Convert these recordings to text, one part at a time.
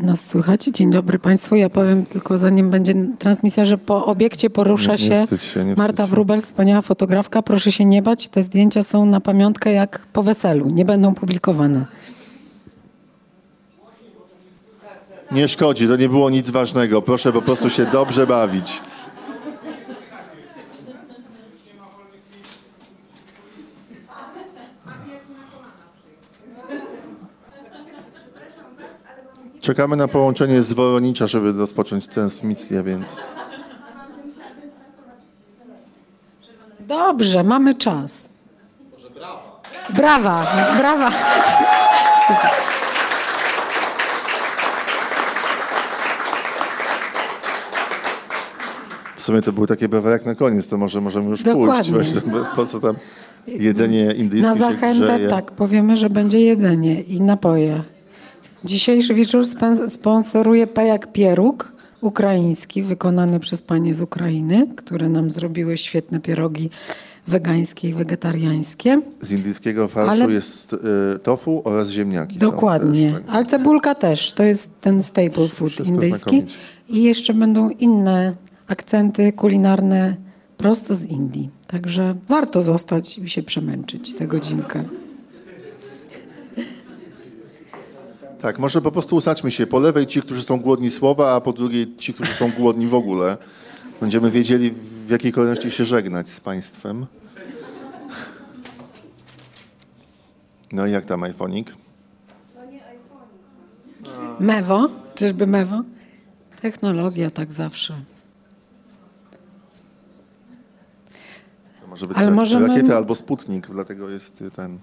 Nas słychać? Dzień dobry Państwu. Ja powiem tylko, zanim będzie transmisja, że po obiekcie porusza Nie- nie się, się, nie Marta się. Wrubel, wspaniała fotografka. Proszę się nie bać, te zdjęcia są na pamiątkę jak po weselu. Nie będą publikowane. Nie szkodzi, to nie było nic ważnego. Proszę po prostu się dobrze bawić. Czekamy na połączenie z Woronicza, żeby rozpocząć transmisję, więc Dobrze, mamy czas. Brawa, brawa. Super. w sumie to były takie brawa jak na koniec, to może możemy już Dokładnie. pójść. Właśnie, po co tam jedzenie indyjskie Na zachętę tak, powiemy, że będzie jedzenie i napoje. Dzisiejszy wieczór sponsoruje Pejak Pieróg ukraiński, wykonany przez panie z Ukrainy, które nam zrobiły świetne pierogi wegańskie i wegetariańskie. Z indyjskiego farszu Ale- jest y, tofu oraz ziemniaki. Dokładnie. Też, tak. Ale cebulka też. To jest ten staple food Wszystko indyjski. znakomicie. I jeszcze będą inne akcenty kulinarne prosto z Indii. Także warto zostać i się przemęczyć tę godzinkę. Tak, może po prostu usadźmy się. Po lewej ci, którzy są głodni słowa, a po drugiej ci, którzy są głodni w ogóle. Będziemy wiedzieli, w jakiej kolejności się żegnać z państwem. No i jak tam iPhonik? Mewo? Czyżby mewo? Technologia tak zawsze. To może być Ale możemy- rakieta albo Sputnik, dlatego jest ten...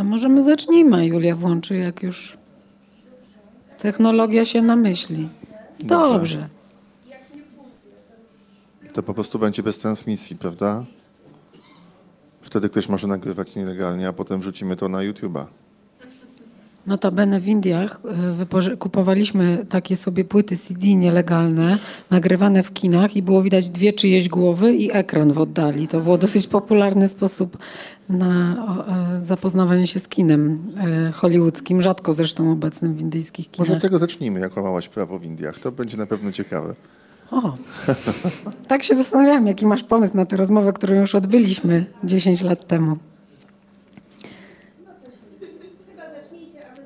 A może my zacznijmy, Julia włączy, jak już technologia się namyśli. Dobrze. Dobrze. To po prostu będzie bez transmisji, prawda? Wtedy ktoś może nagrywać nielegalnie, a potem wrzucimy to na YouTube'a. Notabene w Indiach y, kupowaliśmy takie sobie płyty CD nielegalne, nagrywane w kinach i było widać dwie czyjeś głowy i ekran w oddali. To było dosyć popularny sposób na e, zapoznawanie się z kinem e, hollywoodzkim, rzadko zresztą obecnym w indyjskich Może kinach. od tego zacznijmy, jak łamałaś prawo w Indiach. To będzie na pewno ciekawe. O, tak się zastanawiałam, jaki masz pomysł na tę rozmowę, którą już odbyliśmy 10 lat temu.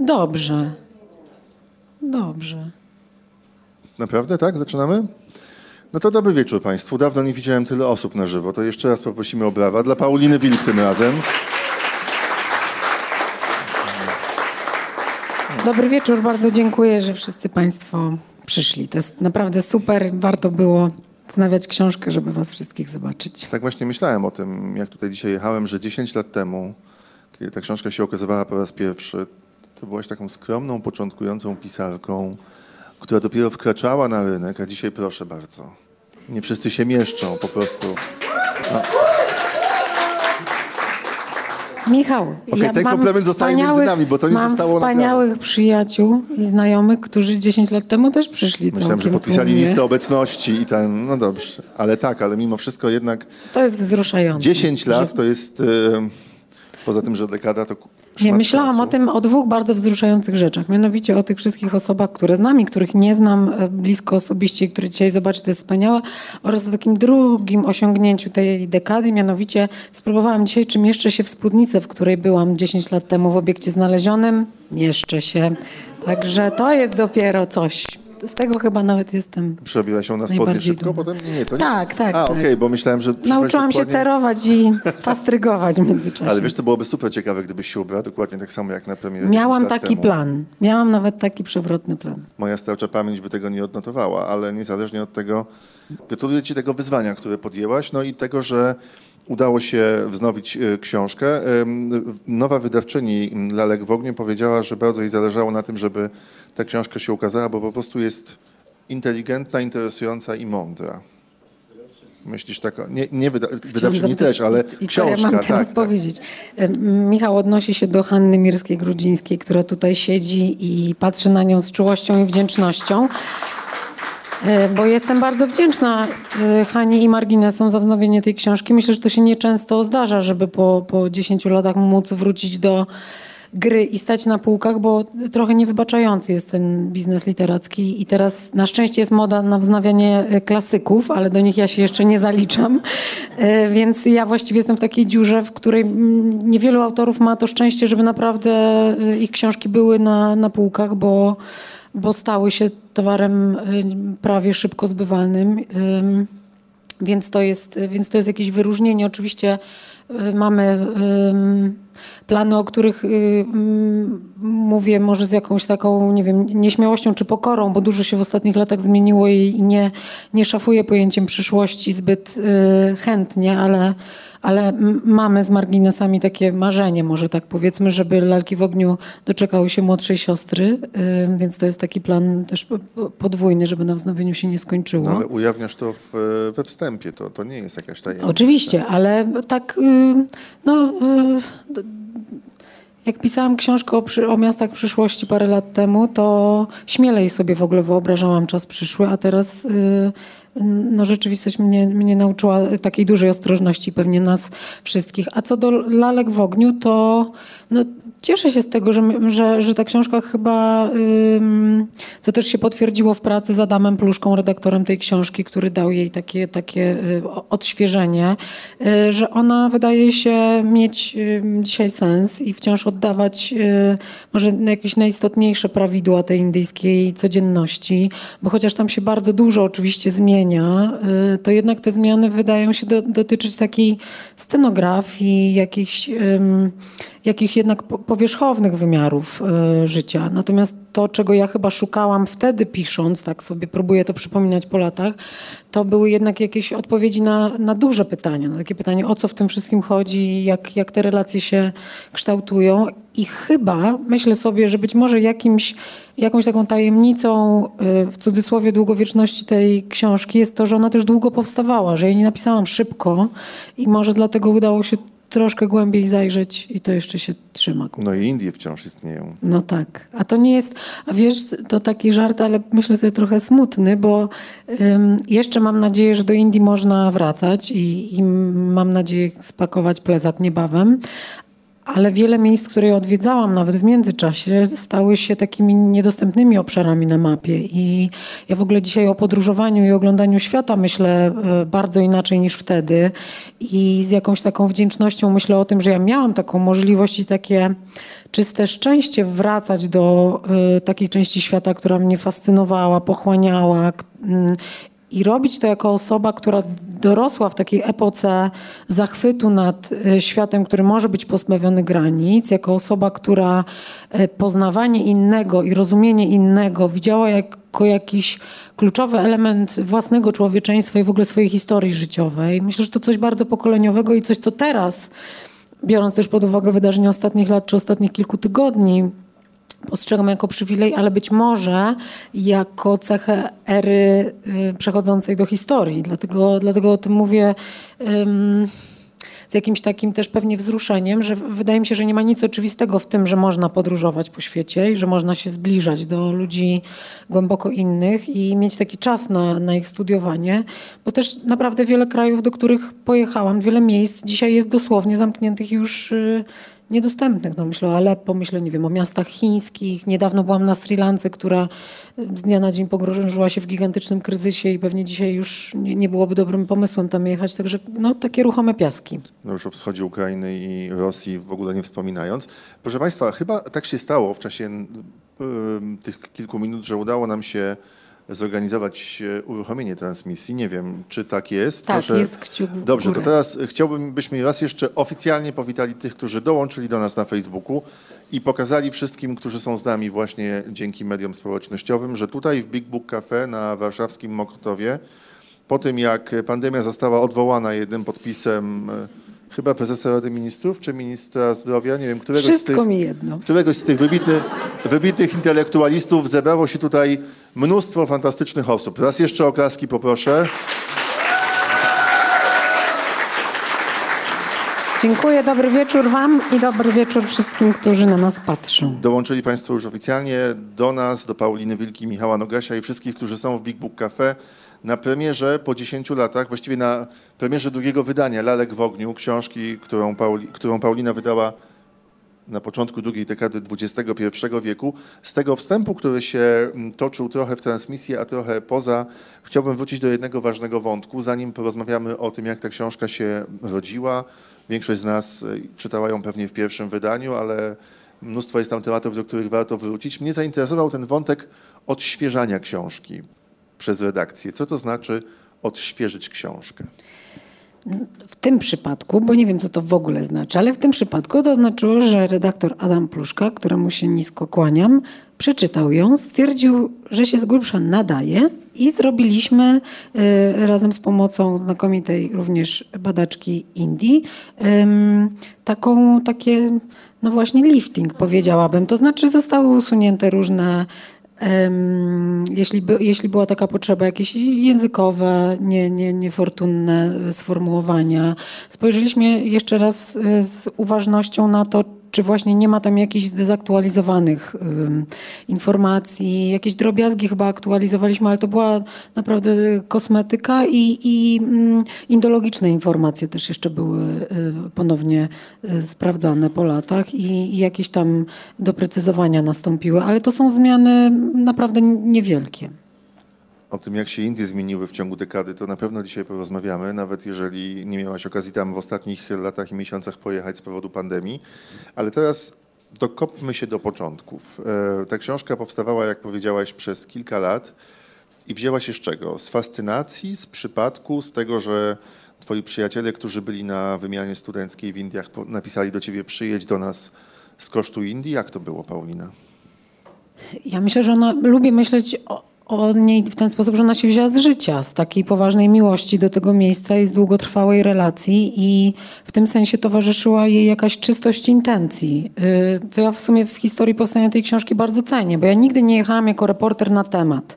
Dobrze. Dobrze. Naprawdę, tak? Zaczynamy? No to dobry wieczór Państwu. Dawno nie widziałem tyle osób na żywo. To jeszcze raz poprosimy o brawa. Dla Pauliny Wilk tym razem. Dobry wieczór, bardzo dziękuję, że wszyscy Państwo przyszli. To jest naprawdę super. Warto było znawiać książkę, żeby Was wszystkich zobaczyć. Tak właśnie myślałem o tym, jak tutaj dzisiaj jechałem, że 10 lat temu, kiedy ta książka się okazywała po raz pierwszy, to byłaś taką skromną, początkującą pisarką, która dopiero wkraczała na rynek, a dzisiaj proszę bardzo. Nie wszyscy się mieszczą, po prostu. Michał, Okej, ten komplement zostaje między nami, bo to nie mam zostało wspaniałych przyjaciół i znajomych, którzy 10 lat temu też przyszli Myślałem, że podpisali tłumnie. listę obecności i ten, no dobrze. Ale tak, ale mimo wszystko jednak To jest wzruszające. 10 lat to jest, poza tym, że dekada to Nie, myślałam o tym, o dwóch bardzo wzruszających rzeczach. Mianowicie o tych wszystkich osobach, które znam i których nie znam e, blisko osobiście i które dzisiaj zobaczę, to jest wspaniałe. Oraz o takim drugim osiągnięciu tej dekady. Mianowicie spróbowałam dzisiaj, czy mieszczę się w spódnicy, w której byłam 10 lat temu w obiekcie znalezionym. Mieszczę się. Także to jest dopiero coś. Z tego chyba nawet jestem Przerobiła się na spodnie szybko, dumna. potem nie, to nie. Tak, tak, A, tak. okej, bo myślałem, że... Nauczyłam się cerować i pastrygować w międzyczasie. Ale wiesz, to byłoby super ciekawe, gdybyś się ubrała dokładnie tak samo jak na premierze. Miałam 10 lat taki temu. plan. Miałam nawet taki przewrotny plan. Moja starcza pamięć by tego nie odnotowała, ale niezależnie od tego, gratuluję Ci tego wyzwania, które podjęłaś, no i tego, że udało się wznowić e, książkę. Nowa wydawczyni Lalek w ogniu powiedziała, że bardzo jej zależało na tym, żeby ta książka się ukazała, bo po prostu jest inteligentna, interesująca i mądra. Myślisz tak? o- Nie, nie wyda, wydawczyni też, ale I co książka. ja mam teraz tak, tak. powiedzieć? Em, Michał odnosi się do Hanny Mirskiej-Grudzińskiej, która tutaj siedzi i patrzy na nią z czułością i wdzięcznością. E, Bo jestem bardzo wdzięczna e, Hani i Marginesom za wznowienie tej książki. Myślę, że to się nieczęsto zdarza, żeby po, po 10 latach móc wrócić do gry i stać na półkach, bo trochę niewybaczający jest ten biznes literacki i teraz na szczęście jest moda na wznawianie e, klasyków, ale do nich ja się jeszcze nie zaliczam, więc ja właściwie jestem w takiej dziurze, w której mm, niewielu autorów ma to szczęście, żeby naprawdę ich książki były na, na półkach, bo bo stały się towarem y, prawie szybko zbywalnym. Ym, Więc to jest, więc to jest jakieś wyróżnienie. Oczywiście y, mamy plany, o których y, mówię może z jakąś taką, nie wiem, nieśmiałością czy pokorą, bo dużo się w ostatnich latach zmieniło i nie, nie szafuję pojęciem przyszłości zbyt y, chętnie, ale, ale mamy z marginesami takie marzenie, może tak powiedzmy, żeby lalki w ogniu doczekały się młodszej siostry, y, więc to jest taki plan też po- po- podwójny, żeby na wznowieniu się nie skończyło. No, ale ujawniasz to w, we wstępie, to, to nie jest jakaś tajemnica. Oczywiście, ale tak, y, no, y, jak pisałam książkę o, przy, o miastach przyszłości parę lat temu, to śmielej sobie w ogóle wyobrażałam czas przyszły, a teraz y, no, rzeczywistość mnie, mnie nauczyła takiej dużej ostrożności, pewnie nas wszystkich. A co do lalek w ogniu, to no, cieszę się z tego, że, że, że ta książka chyba, ym, co też się potwierdziło w pracy z Adamem Pluszką, redaktorem tej książki, który dał jej takie, takie y, odświeżenie, y, że ona wydaje się mieć y, dzisiaj sens i wciąż oddawać y, może jakieś najistotniejsze prawidła tej indyjskiej codzienności, bo chociaż tam się bardzo dużo oczywiście zmienia, y, to jednak te zmiany wydają się do, dotyczyć takiej scenografii, jakichś, jakichś jednak po- powierzchownych wymiarów y, życia. Natomiast to, czego ja chyba szukałam wtedy pisząc, tak sobie próbuję to przypominać po latach, to były jednak jakieś odpowiedzi na, na duże pytania, na takie pytanie, o co w tym wszystkim chodzi, jak, jak te relacje się kształtują. I chyba myślę sobie, że być może jakimś, jakąś taką tajemnicą, y, w cudzysłowie długowieczności tej książki jest to, że ona też długo powstawała, że jej nie napisałam szybko i może dlatego udało się troszkę głębiej zajrzeć i to jeszcze się trzyma. No i Indie wciąż istnieją. No tak. A to nie jest, a wiesz, to taki żart, ale myślę sobie trochę smutny, bo ym, jeszcze mam nadzieję, że do Indii można wracać i, i mam nadzieję spakować plecak niebawem. Ale wiele miejsc, które odwiedzałam nawet w międzyczasie, stały się takimi niedostępnymi obszarami na mapie. I ja w ogóle dzisiaj o podróżowaniu i oglądaniu świata myślę e, bardzo inaczej niż wtedy. I z jakąś taką wdzięcznością myślę o tym, że ja miałam taką możliwość i takie czyste szczęście wracać do y, takiej części świata, która mnie fascynowała, pochłaniała. I robić to jako osoba, która dorosła w takiej epoce zachwytu nad y, światem, który może być pozbawiony granic, jako osoba, która y, poznawanie innego i rozumienie innego widziała jako jakiś kluczowy element własnego człowieczeństwa i w ogóle swojej historii życiowej. Myślę, że to coś bardzo pokoleniowego i coś, co teraz biorąc też pod uwagę wydarzenia ostatnich lat czy ostatnich kilku tygodni, postrzegam jako przywilej, ale być może jako cechę ery y, przechodzącej do historii. Dlatego, dlatego o tym mówię z jakimś takim też pewnie wzruszeniem, że wydaje mi się, że nie ma nic oczywistego w tym, że można podróżować po świecie i że można się zbliżać do ludzi głęboko innych i mieć taki czas na, na ich studiowanie, bo też naprawdę wiele krajów, do których pojechałam, wiele miejsc dzisiaj jest dosłownie zamkniętych już y, niedostępnych. No, myślę o Aleppo, myślę nie wiem, o miastach chińskich. Niedawno byłam na Sri Lance, która z dnia na dzień pogrążyła się w gigantycznym kryzysie i pewnie dzisiaj już nie, nie byłoby dobrym pomysłem tam jechać. Także no, takie ruchome piaski. No już o wschodzie Ukrainy i Rosji w ogóle nie wspominając. Proszę Państwa, chyba tak się stało w czasie tych kilku minut, że udało nam się zorganizować e, uruchomienie transmisji. Nie wiem, czy tak jest. Tak, jest kciuk w Dobrze, to górę. teraz chciałbym, byśmy raz jeszcze oficjalnie powitali tych, którzy dołączyli do nas na Facebooku i pokazali wszystkim, którzy są z nami właśnie dzięki mediom społecznościowym, że tutaj w Big Book Cafe na warszawskim Mokotowie po tym, jak pandemia została odwołana jednym podpisem e, chyba prezesa Rady Ministrów czy ministra zdrowia, nie wiem, któregoś z Wszystko tych, mi jedno. któregoś z tych wybitnych, wybitnych intelektualistów zebrało się tutaj mnóstwo fantastycznych osób. Raz jeszcze oklaski poproszę. Dziękuję, dobry wieczór Wam i dobry wieczór wszystkim, którzy na nas patrzą. Dołączyli Państwo już oficjalnie do nas, do Pauliny Wilki, Michała Nogasia i wszystkich, którzy są w Big Book Cafe na premierze po 10 latach, właściwie na premierze drugiego wydania Lalek w ogniu, książki, którą, Pauli, którą Paulina wydała na początku drugiej dekady XXI wieku. Z tego wstępu, który się mm, toczył trochę w transmisji, a trochę poza, chciałbym wrócić do jednego ważnego wątku, zanim porozmawiamy o tym, jak ta książka się rodziła. Większość z nas y, czytała ją pewnie w pierwszym wydaniu, ale mnóstwo jest tam tematów, do których warto wrócić. Mnie zainteresował ten wątek odświeżania książki przez redakcję. Co to znaczy odświeżyć książkę? W tym przypadku, bo nie wiem, co to w ogóle znaczy, ale w tym przypadku to znaczyło, że redaktor Adam Pluszka, któremu się nisko kłaniam, przeczytał ją, stwierdził, że się z grubsza nadaje i zrobiliśmy y, razem z pomocą znakomitej również badaczki Indii taką, takie, no właśnie lifting powiedziałabym. To znaczy zostały usunięte różne jeśli, by, jeśli była taka potrzeba, jakieś językowe, nie, nie, niefortunne sformułowania. Spojrzeliśmy jeszcze raz y, z uważnością na to, czy właśnie nie ma tam jakichś zdezaktualizowanych informacji, jakieś drobiazgi chyba aktualizowaliśmy, ale to była naprawdę kosmetyka i, i indologiczne informacje też jeszcze były y, ponownie y, sprawdzane po latach i, i jakieś tam doprecyzowania nastąpiły, ale to są zmiany naprawdę niewielkie. O tym, jak się Indie zmieniły w ciągu dekady, to na pewno dzisiaj porozmawiamy, nawet jeżeli nie miałaś okazji tam w ostatnich latach i miesiącach pojechać z powodu pandemii. Ale teraz dokopmy się do początków. E, ta książka powstawała, jak powiedziałaś, przez kilka lat i wzięła się z czego? Z fascynacji, z przypadku, z tego, że twoi przyjaciele, którzy byli na wymianie studenckiej w Indiach, napisali do ciebie przyjedź do nas z kosztu Indii. Jak to było, Paulina? Ja myślę, że ona lubi myśleć o, o niej w ten sposób, że ona się wzięła z życia, z takiej poważnej miłości do tego miejsca i z długotrwałej relacji i w tym sensie towarzyszyła jej jakaś czystość intencji, y, co ja w sumie w historii powstania tej książki bardzo cenię, bo ja nigdy nie jechałam jako reporter na temat.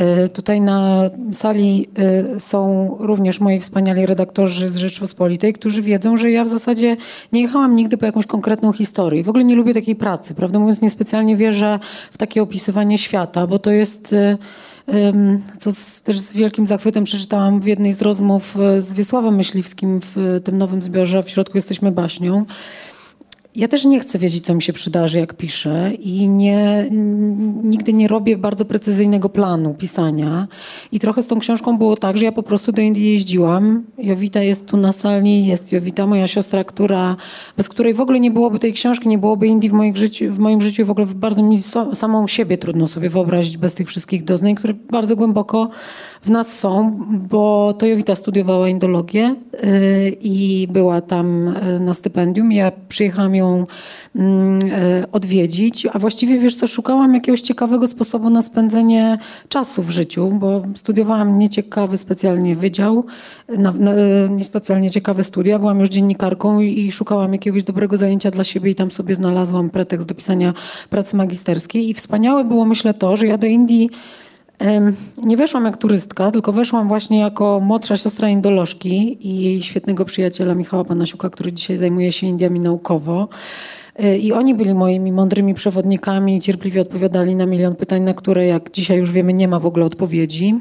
Y, tutaj na sali y, są również moi wspaniali redaktorzy z Rzeczpospolitej, którzy wiedzą, że ja w zasadzie nie jechałam nigdy po jakąś konkretną historię. W ogóle nie lubię takiej pracy. Prawdę mówiąc, niespecjalnie wierzę w takie opisywanie świata, bo to jest y, co z, też z wielkim zachwytem przeczytałam w jednej z rozmów z Wiesławem Myśliwskim w tym nowym zbiorze W środku jesteśmy baśnią. Ja też nie chcę wiedzieć, co mi się przydarzy, jak piszę i nie, nigdy nie robię bardzo precyzyjnego planu pisania. I trochę z tą książką było tak, że ja po prostu do Indii jeździłam. Jowita jest tu na sali, jest Jowita, moja siostra, która, bez której w ogóle nie byłoby tej książki, nie byłoby Indii w, moich życiu, w moim życiu. W ogóle bardzo mi so, samą siebie trudno sobie wyobrazić bez tych wszystkich doznań, które bardzo głęboko w nas są, bo to Jowita studiowała indologię yy, i była tam yy, na stypendium. Ja przyjechałam ją Mm, e, odwiedzić, a właściwie wiesz co, szukałam jakiegoś ciekawego sposobu na spędzenie czasu w życiu, bo studiowałam nieciekawy specjalnie wydział, niespecjalnie ciekawe studia, byłam już dziennikarką i szukałam jakiegoś dobrego zajęcia dla siebie i tam sobie znalazłam pretekst do pisania pracy magisterskiej i wspaniałe było myślę to, że ja do Indii nie weszłam jak turystka, tylko weszłam właśnie jako młodsza siostra indolożki i jej świetnego przyjaciela Michała Panasiuka, który dzisiaj zajmuje się Indiami naukowo. E, I oni byli moimi mądrymi przewodnikami i cierpliwie odpowiadali na milion pytań, na które, jak dzisiaj już wiemy, nie ma w ogóle odpowiedzi.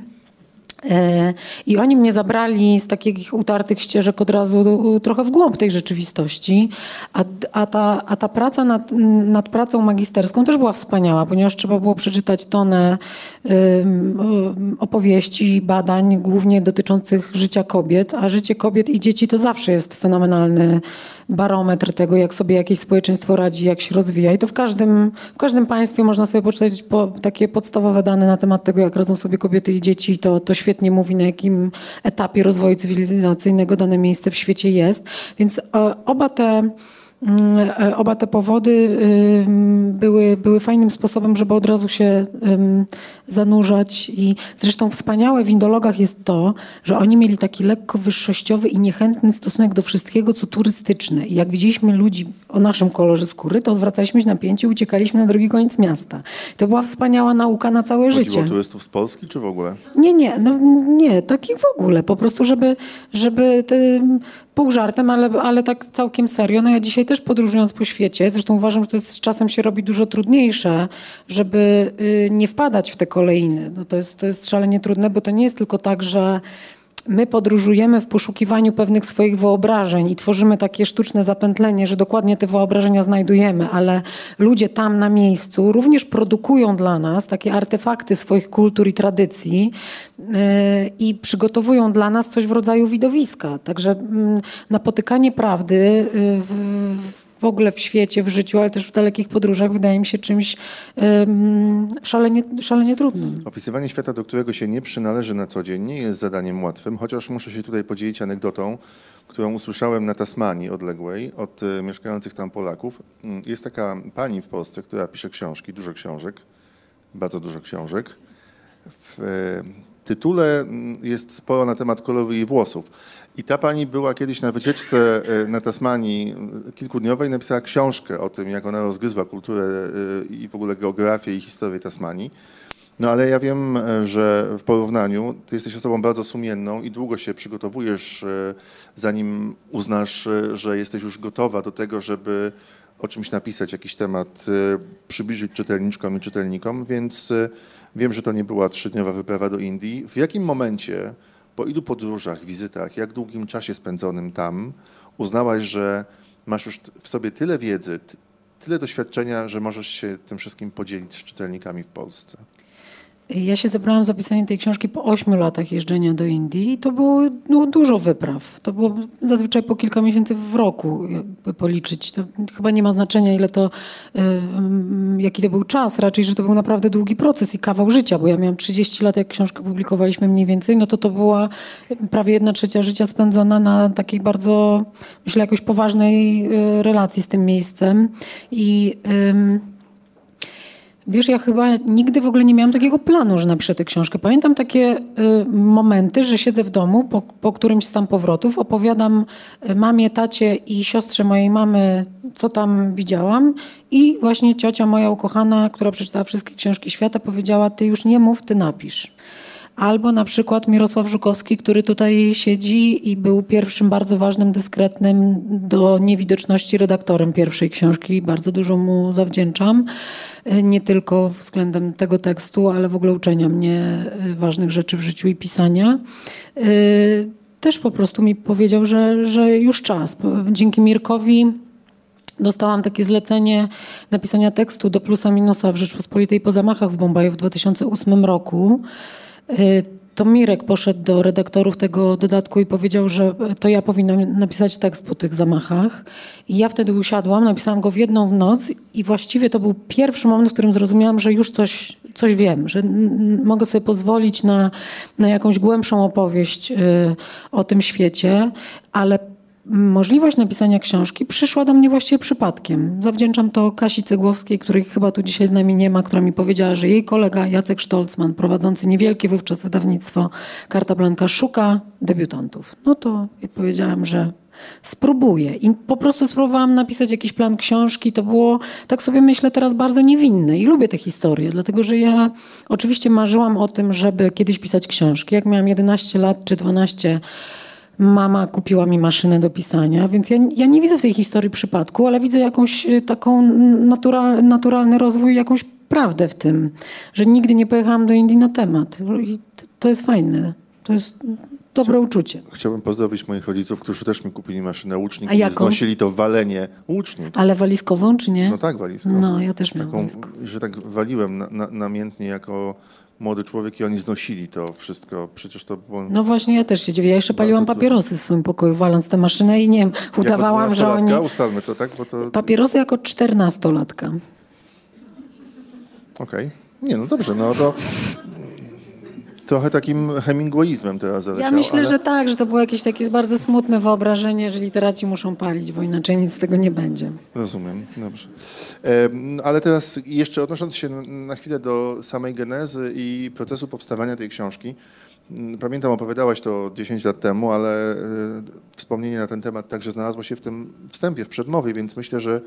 I oni mnie zabrali z takich utartych ścieżek od razu trochę w głąb tej rzeczywistości. A, a, ta, a ta praca nad, nad pracą magisterską też była wspaniała, ponieważ trzeba było przeczytać tonę opowieści, badań, głównie dotyczących życia kobiet. A życie kobiet i dzieci to zawsze jest fenomenalny barometr tego, jak sobie jakieś społeczeństwo radzi, jak się rozwija. I to w każdym, w każdym państwie można sobie poczytać po, takie podstawowe dane na temat tego, jak radzą sobie kobiety i dzieci. I to, to świetnie mówi, na jakim etapie rozwoju cywilizacyjnego dane miejsce w świecie jest. Więc e, oba te Oba te powody były, były fajnym sposobem, żeby od razu się zanurzać. I zresztą wspaniałe w indologach jest to, że oni mieli taki lekko wyższościowy i niechętny stosunek do wszystkiego, co turystyczne. I jak widzieliśmy ludzi o naszym kolorze skóry, to odwracaliśmy się na pięcie i uciekaliśmy na drugi koniec miasta. To była wspaniała nauka na całe Chodziło życie. turystów z Polski czy w ogóle? Nie, nie, no nie, takich w ogóle. Po prostu, żeby, żeby te, pół żartem, ale, ale tak całkiem serio. No ja dzisiaj też podróżując po świecie, zresztą uważam, że to jest, z czasem się robi dużo trudniejsze, żeby y, nie wpadać w te kolejny. No to, jest, to jest szalenie trudne, bo to nie jest tylko tak, że my podróżujemy w poszukiwaniu pewnych swoich wyobrażeń i tworzymy takie sztuczne zapętlenie, że dokładnie te wyobrażenia znajdujemy, ale ludzie tam na miejscu również produkują dla nas takie artefakty swoich kultur i tradycji yy, i przygotowują dla nas coś w rodzaju widowiska. Także mm, napotykanie prawdy yy, w, ogóle w świecie, w życiu, ale też w dalekich podróżach wydaje mi się czymś ym, szalenie, szalenie trudnym. Opisywanie świata, do którego się nie przynależy na co dzień, nie jest zadaniem łatwym, chociaż muszę się tutaj podzielić anegdotą, którą usłyszałem na Tasmanii odległej od y, mieszkających tam Polaków. Mm, Jest taka pani w Polsce, która pisze książki, dużo książek, bardzo dużo książek. W y, tytule mm, jest sporo na temat koloru jej włosów. I ta pani była kiedyś na wycieczce y, na Tasmanii y, kilkudniowej, napisała książkę o tym, jak ona rozgryzła kulturę y, i w ogóle geografię i historię Tasmanii. No ale ja wiem, e, że w porównaniu ty jesteś osobą bardzo sumienną i długo się przygotowujesz, e, zanim uznasz, e, że jesteś już gotowa do tego, żeby o czymś napisać, jakiś temat, e, przybliżyć czytelniczkom i czytelnikom, więc e, wiem, że to nie była trzydniowa wyprawa do Indii. W jakim momencie, po ilu podróżach, wizytach, jak długim czasie spędzonym tam, uznałaś, że masz już w sobie tyle wiedzy, tyle doświadczenia, że możesz się tym wszystkim podzielić z czytelnikami w Polsce? Ja się zebrałam za pisanie tej książki po ośmiu latach jeżdżenia do Indii i to było no, dużo wypraw. To było zazwyczaj po kilka miesięcy w roku, jakby policzyć. To chyba nie ma znaczenia, ile to, y, jaki to był czas, raczej, że to był naprawdę długi proces i kawał życia, bo ja miałam 30 lat, jak książkę publikowaliśmy mniej więcej, no to to była prawie jedna trzecia życia spędzona na takiej bardzo, myślę, jakoś poważnej y, relacji z tym miejscem i... ym, Wiesz, ja chyba nigdy w ogóle nie miałam takiego planu, że napiszę tę książkę. Pamiętam takie y, momenty, że siedzę w domu po, po którymś z tam powrotów, opowiadam y, mamie, tacie i siostrze mojej mamy, co tam widziałam i właśnie ciocia moja ukochana, która przeczytała wszystkie książki świata, powiedziała, ty już nie mów, ty napisz. Albo na przykład Mirosław Żukowski, który tutaj siedzi i był pierwszym bardzo ważnym, dyskretnym do niewidoczności redaktorem pierwszej książki. Bardzo dużo mu zawdzięczam. Y, Nie tylko względem tego tekstu, ale w ogóle uczenia mnie y, ważnych rzeczy w życiu i pisania. Y, Też po prostu mi powiedział, że, że już czas. Dzięki Mirkowi Dostałam takie zlecenie napisania tekstu do plusa minusa w Rzeczpospolitej po zamachach w Bombaju w 2008 roku. Y, To Mirek poszedł do redaktorów tego dodatku i powiedział, że to ja powinnam napisać tekst po tych zamachach. I ja wtedy usiadłam, napisałam go w jedną noc i właściwie to był pierwszy moment, w którym zrozumiałam, że już coś, coś wiem, że mogę sobie pozwolić na, na jakąś głębszą opowieść y, o tym świecie, ale Możliwość napisania książki przyszła do mnie właściwie przypadkiem. Zawdzięczam to Kasi Cegłowskiej, której chyba tu dzisiaj z nami nie ma, która mi powiedziała, że jej kolega Jacek Stolcman, prowadzący niewielkie wówczas wydawnictwo Karta Blanka, szuka debiutantów. No to powiedziałam, że spróbuję. I po prostu spróbowałam napisać jakiś plan książki. To było, tak sobie myślę, teraz bardzo niewinne i lubię te historie, dlatego że ja oczywiście marzyłam o tym, żeby kiedyś pisać książki. Jak miałam 11 lat czy 12 Mama kupiła mi maszynę do pisania, więc ja, ja nie widzę w tej historii przypadku, ale widzę jakąś y, taką natural, naturalny rozwój, jakąś prawdę w tym, że nigdy nie pojechałam do Indii na temat. I to, jest fajne. To jest dobre uczucie. Chciałbym pozdrowić moich rodziców, którzy też mi kupili maszynę łucznik A i jaką? znosili to walenie. Łucznik. Ale walizkową, czy nie? No tak, walizką. No, ja też miałam Taką, że tak waliłem na, na, namiętnie jako młody człowiek i oni znosili to wszystko. Przecież to było... No właśnie, ja też się dziwię. Ja jeszcze paliłam papierosy w swoim pokoju, waląc tę maszynę i nie wiem, udawałam, że oni... 12-latka, Ustalmy to, tak? Bo to... Okej. Papierosy jako czternastolatka. Nie, no dobrze, no to... trochę takim Hemingwayizmem teraz zaleciał. Ja myślę, ale... że tak, że to było jakieś takie bardzo smutne wyobrażenie, że literaci muszą palić, bo inaczej nic z tego nie będzie. Rozumiem, dobrze. Ale teraz jeszcze odnosząc się na chwilę do samej genezy i procesu powstawania tej książki. Mm, pamiętam, opowiadałaś to 10 lat temu, ale e, wspomnienie na ten temat także znalazło się w tym wstępie, w przedmowie, więc myślę, że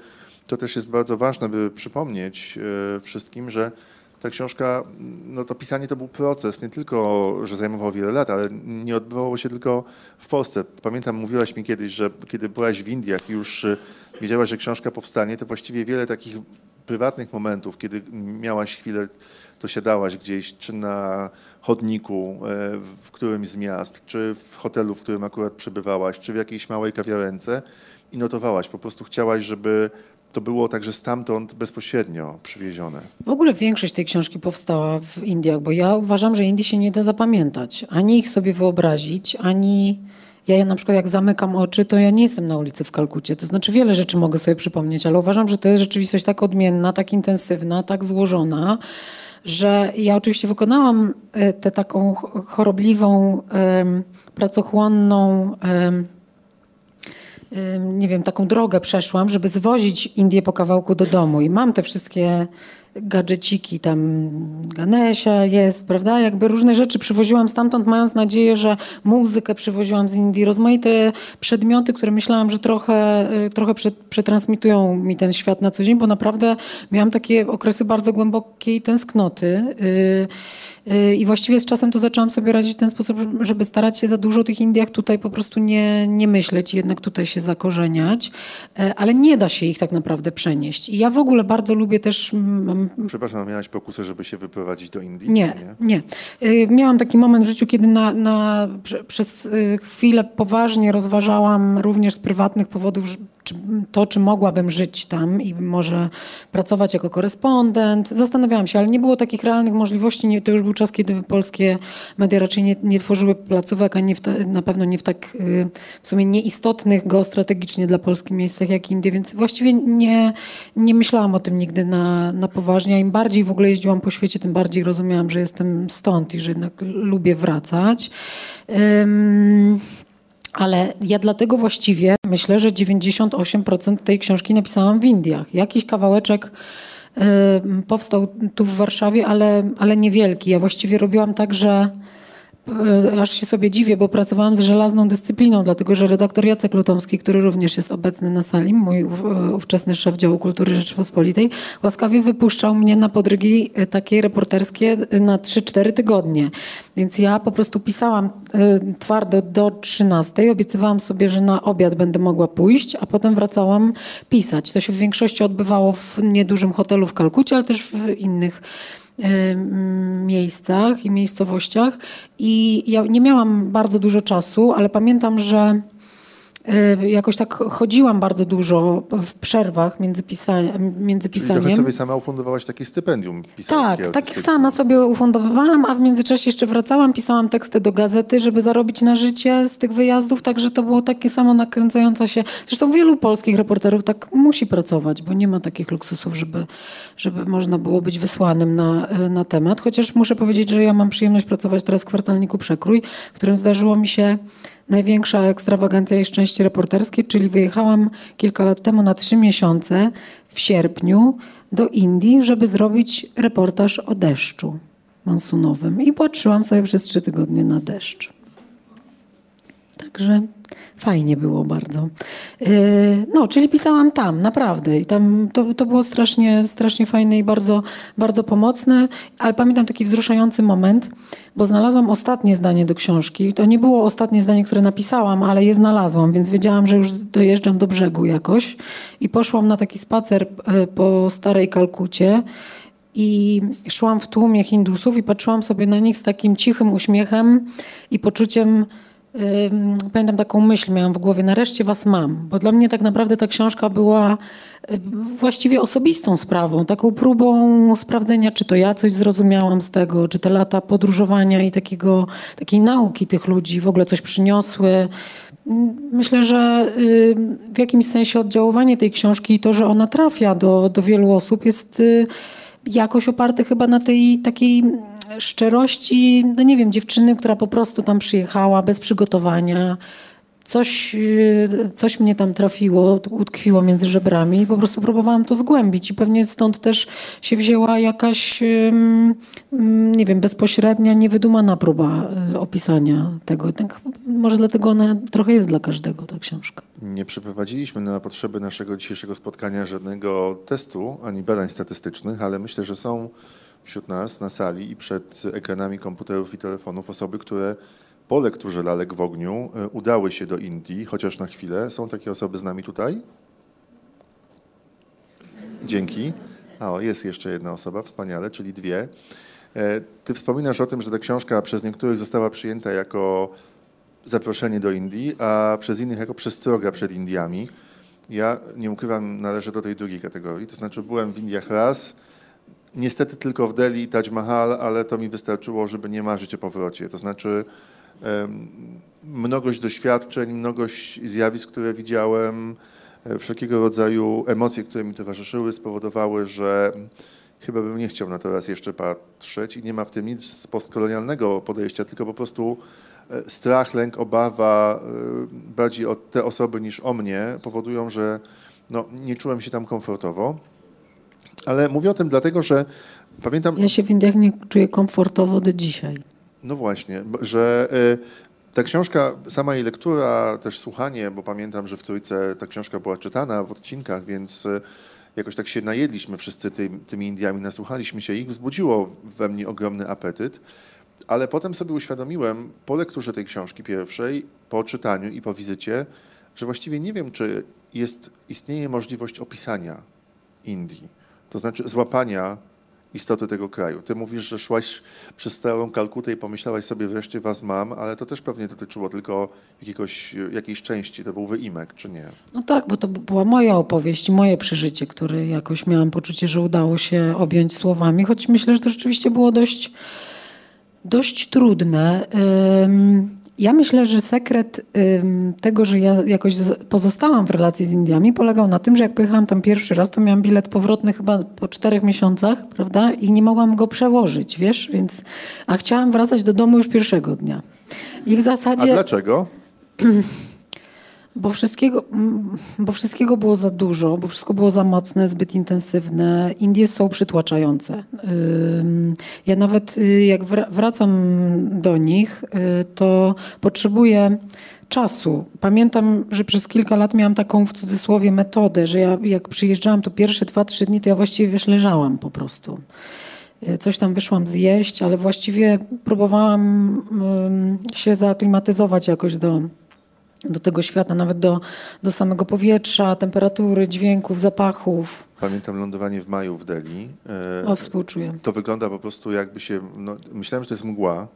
to też jest bardzo ważne, by przypomnieć e, wszystkim, że ta książka, no to pisanie to był proces, nie tylko, że zajmował wiele lat, ale nie odbywało się tylko w Polsce. Pamiętam, mówiłaś mi kiedyś, że kiedy byłaś w Indiach i już e, wiedziałaś, że książka powstanie, to właściwie wiele takich prywatnych momentów, kiedy miałaś chwilę, to siadałaś gdzieś, czy na chodniku e, w którymś z miast, czy w hotelu, w którym akurat przebywałaś, czy w jakiejś małej kawiarence i notowałaś. Po prostu chciałaś, żeby to było także stamtąd bezpośrednio przywiezione. W ogóle większość tej książki powstała w Indiach, bo ja uważam, że Indii się nie da zapamiętać, ani ich sobie wyobrazić, ani ja na przykład jak zamykam oczy, to ja nie jestem na ulicy w Kalkucie. To znaczy wiele rzeczy mogę sobie przypomnieć, ale uważam, że to jest rzeczywistość tak odmienna, tak intensywna, tak złożona, że ja oczywiście wykonałam e, tę taką chorobliwą, pracochłonną, nie wiem, taką drogę przeszłam, żeby zwozić Indię po kawałku do domu. I mam te wszystkie gadżeciki, tam Ganesia jest, prawda? Jakby różne rzeczy przywoziłam stamtąd, mając nadzieję, że muzykę przywoziłam z Indii, rozmaite przedmioty, które myślałam, że trochę, y, trochę przetransmitują mi ten świat na co dzień, bo naprawdę miałam takie okresy bardzo głębokiej tęsknoty. Yy, i właściwie z czasem to zaczęłam sobie radzić w ten sposób, żeby starać się za dużo o tych Indiach tutaj po prostu nie, nie myśleć, jednak tutaj się zakorzeniać, e, ale nie da się ich tak naprawdę przenieść. I ja w ogóle bardzo lubię też... Przepraszam, miałaś pokusę, żeby się wyprowadzić do Indii? Nie, nie, nie. E, miałam taki moment w życiu, kiedy na, na, przez e, chwilę poważnie rozważałam również z prywatnych powodów, to, czy mogłabym żyć tam i może pracować jako korespondent. Zastanawiałam się, ale nie było takich realnych możliwości. Nie, to już był czas, kiedy polskie media raczej nie, nie tworzyły placówek, a nie ta, na pewno nie w tak y, w sumie nieistotnych geostrategicznie dla Polski miejscach jak Indie, więc właściwie nie, nie myślałam o tym nigdy na, na poważnie. A im bardziej w ogóle jeździłam po świecie, tym bardziej rozumiałam, że jestem stąd i że jednak lubię wracać. Um, ale ja dlatego właściwie myślę, że 98% tej książki napisałam w Indiach. Jakiś kawałeczek y, powstał tu w Warszawie, ale, ale niewielki. Ja właściwie robiłam tak, że aż się sobie dziwię, bo pracowałam z żelazną dyscypliną, dlatego że redaktor Jacek Lutomski, który również jest obecny na sali, mój e, ówczesny szef działu kultury Rzeczypospolitej, łaskawie wypuszczał mnie na podrygi e, takie reporterskie na 3-4 tygodnie. Więc ja po prostu pisałam twardo do 13, obiecywałam sobie, że na obiad będę mogła pójść, a potem wracałam pisać. To się w większości odbywało w niedużym hotelu w Kalkucie, ale też w innych miejscach i miejscowościach. I ja nie miałam bardzo dużo czasu, ale pamiętam, że Y, jakoś tak chodziłam bardzo dużo w przerwach między, pisa- między pisaniem. Czyli sobie sama ufundowałaś takie stypendium pisarskie. Tak, tak sama sobie ufundowałam, a w międzyczasie jeszcze wracałam, pisałam teksty do gazety, żeby zarobić na życie z tych wyjazdów, także to było takie samo nakręcająca się. Zresztą wielu polskich reporterów tak musi pracować, bo nie ma takich luksusów, żeby, żeby można było być wysłanym na, na temat. Chociaż muszę powiedzieć, że ja mam przyjemność pracować teraz w kwartalniku Przekrój, w którym zdarzyło mi się największa ekstrawagancja i szczęście reporterskie, czyli wyjechałam kilka lat temu na trzy miesiące w sierpniu do Indii, żeby zrobić reportaż o deszczu monsunowym i patrzyłam sobie przez trzy tygodnie na deszcz. Także Fajnie było bardzo. Yy, no, czyli pisałam tam, naprawdę. I tam to, to było strasznie, strasznie fajne i bardzo, bardzo pomocne. Ale pamiętam taki wzruszający moment, bo znalazłam ostatnie zdanie do książki. To nie było ostatnie zdanie, które napisałam, ale je znalazłam, więc wiedziałam, że już dojeżdżam do brzegu jakoś. I poszłam na taki spacer yy, po starej Kalkucie. I szłam w tłumie Hindusów i patrzyłam sobie na nich z takim cichym uśmiechem i poczuciem pamiętam taką myśl, miałam w głowie, nareszcie was mam, bo dla mnie tak naprawdę ta książka była właściwie osobistą sprawą, taką próbą sprawdzenia, czy to ja coś zrozumiałam z tego, czy te lata podróżowania i takiego, takiej nauki tych ludzi w ogóle coś przyniosły. Myślę, że w jakimś sensie oddziaływanie tej książki i to, że ona trafia do, do wielu osób jest y, jakoś oparte chyba na tej takiej szczerości, no nie wiem, dziewczyny, która po prostu tam przyjechała bez przygotowania. Coś, y, coś mnie tam trafiło, utkwiło między żebrami i po prostu próbowałam to zgłębić. I pewnie stąd też się wzięła jakaś, nie wiem, bezpośrednia, niewydumana próba y, opisania tego. Tak, może dlatego ona trochę jest dla każdego, ta książka. Nie przeprowadziliśmy na potrzeby naszego dzisiejszego spotkania żadnego testu ani badań statystycznych, ale myślę, że są wśród nas na sali i przed ekranami komputerów i telefonów osoby, które po lekturze Lalek w ogniu e, udały się do Indii, chociaż na chwilę. Są takie osoby z nami tutaj? Dzięki. O, jest jeszcze jedna osoba, wspaniale, czyli dwie. E, ty wspominasz o tym, że ta książka przez niektórych została przyjęta jako zaproszenie do Indii, a przez innych jako przestroga przed Indiami. Ja nie ukrywam, należę do tej drugiej kategorii, to znaczy byłem w Indiach raz, niestety tylko w Delhi i Taj Mahal, ale to mi wystarczyło, żeby nie marzyć o powrocie. To znaczy mnogość doświadczeń, mnogość zjawisk, które widziałem, e, wszelkiego rodzaju emocje, które mi towarzyszyły, spowodowały, że chyba bym nie chciał na to raz jeszcze patrzeć i nie ma w tym nic z postkolonialnego podejścia, tylko po prostu e, strach, lęk, obawa e, bardziej o te osoby niż o mnie powodują, że no, nie czułem się tam komfortowo. Ale mówię o tym dlatego, że pamiętam... Ja się w Indiach nie czuję komfortowo do dzisiaj. No właśnie, że y, ta książka, sama jej lektura, też słuchanie, bo pamiętam, że w Trójce ta książka była czytana w odcinkach, więc y, jakoś tak się najedliśmy wszyscy tymi, tymi Indiami, nasłuchaliśmy się ich, wzbudziło we mnie ogromny apetyt, ale potem sobie uświadomiłem po lekturze tej książki pierwszej, po czytaniu i po wizycie, że właściwie nie wiem, czy jest, istnieje możliwość opisania Indii, to znaczy złapania istoty tego kraju. Ty mówisz, że szłaś przez całą Kalkutę i pomyślałaś sobie, wreszcie was mam, ale to też pewnie dotyczyło tylko jakiegoś, jakiejś części, to był wyimek, czy nie? No tak, bo to była moja opowieść, moje przeżycie, które jakoś miałam poczucie, że udało się objąć słowami, choć myślę, że to rzeczywiście było dość, dość trudne. Ja myślę, że sekret tego, że ja jakoś pozostałam w relacji z Indiami, polegał na tym, że jak pojechałam tam pierwszy raz, to miałam bilet powrotny chyba po czterech miesiącach, prawda? I nie mogłam go przełożyć, wiesz? Więc, a chciałam wracać do domu już pierwszego dnia. I w zasadzie. A dlaczego? Bo wszystkiego, bo wszystkiego było za dużo, bo wszystko było za mocne, zbyt intensywne. Indie są przytłaczające. Ja nawet y, jak wracam do nich, y, to potrzebuję czasu. Pamiętam, że przez kilka lat miałam taką w cudzysłowie metodę, że ja jak przyjeżdżałam to pierwsze dwa, trzy dni, to ja właściwie wiesz, leżałam po prostu. Y, coś tam wyszłam zjeść, ale właściwie próbowałam się zaaklimatyzować jakoś do, do tego świata, nawet do, do samego powietrza, temperatury, dźwięków, zapachów. Pamiętam lądowanie w maju w Delhi. E, o, współczuję. To wygląda po prostu jakby się, no, myślałem, że to jest mgła.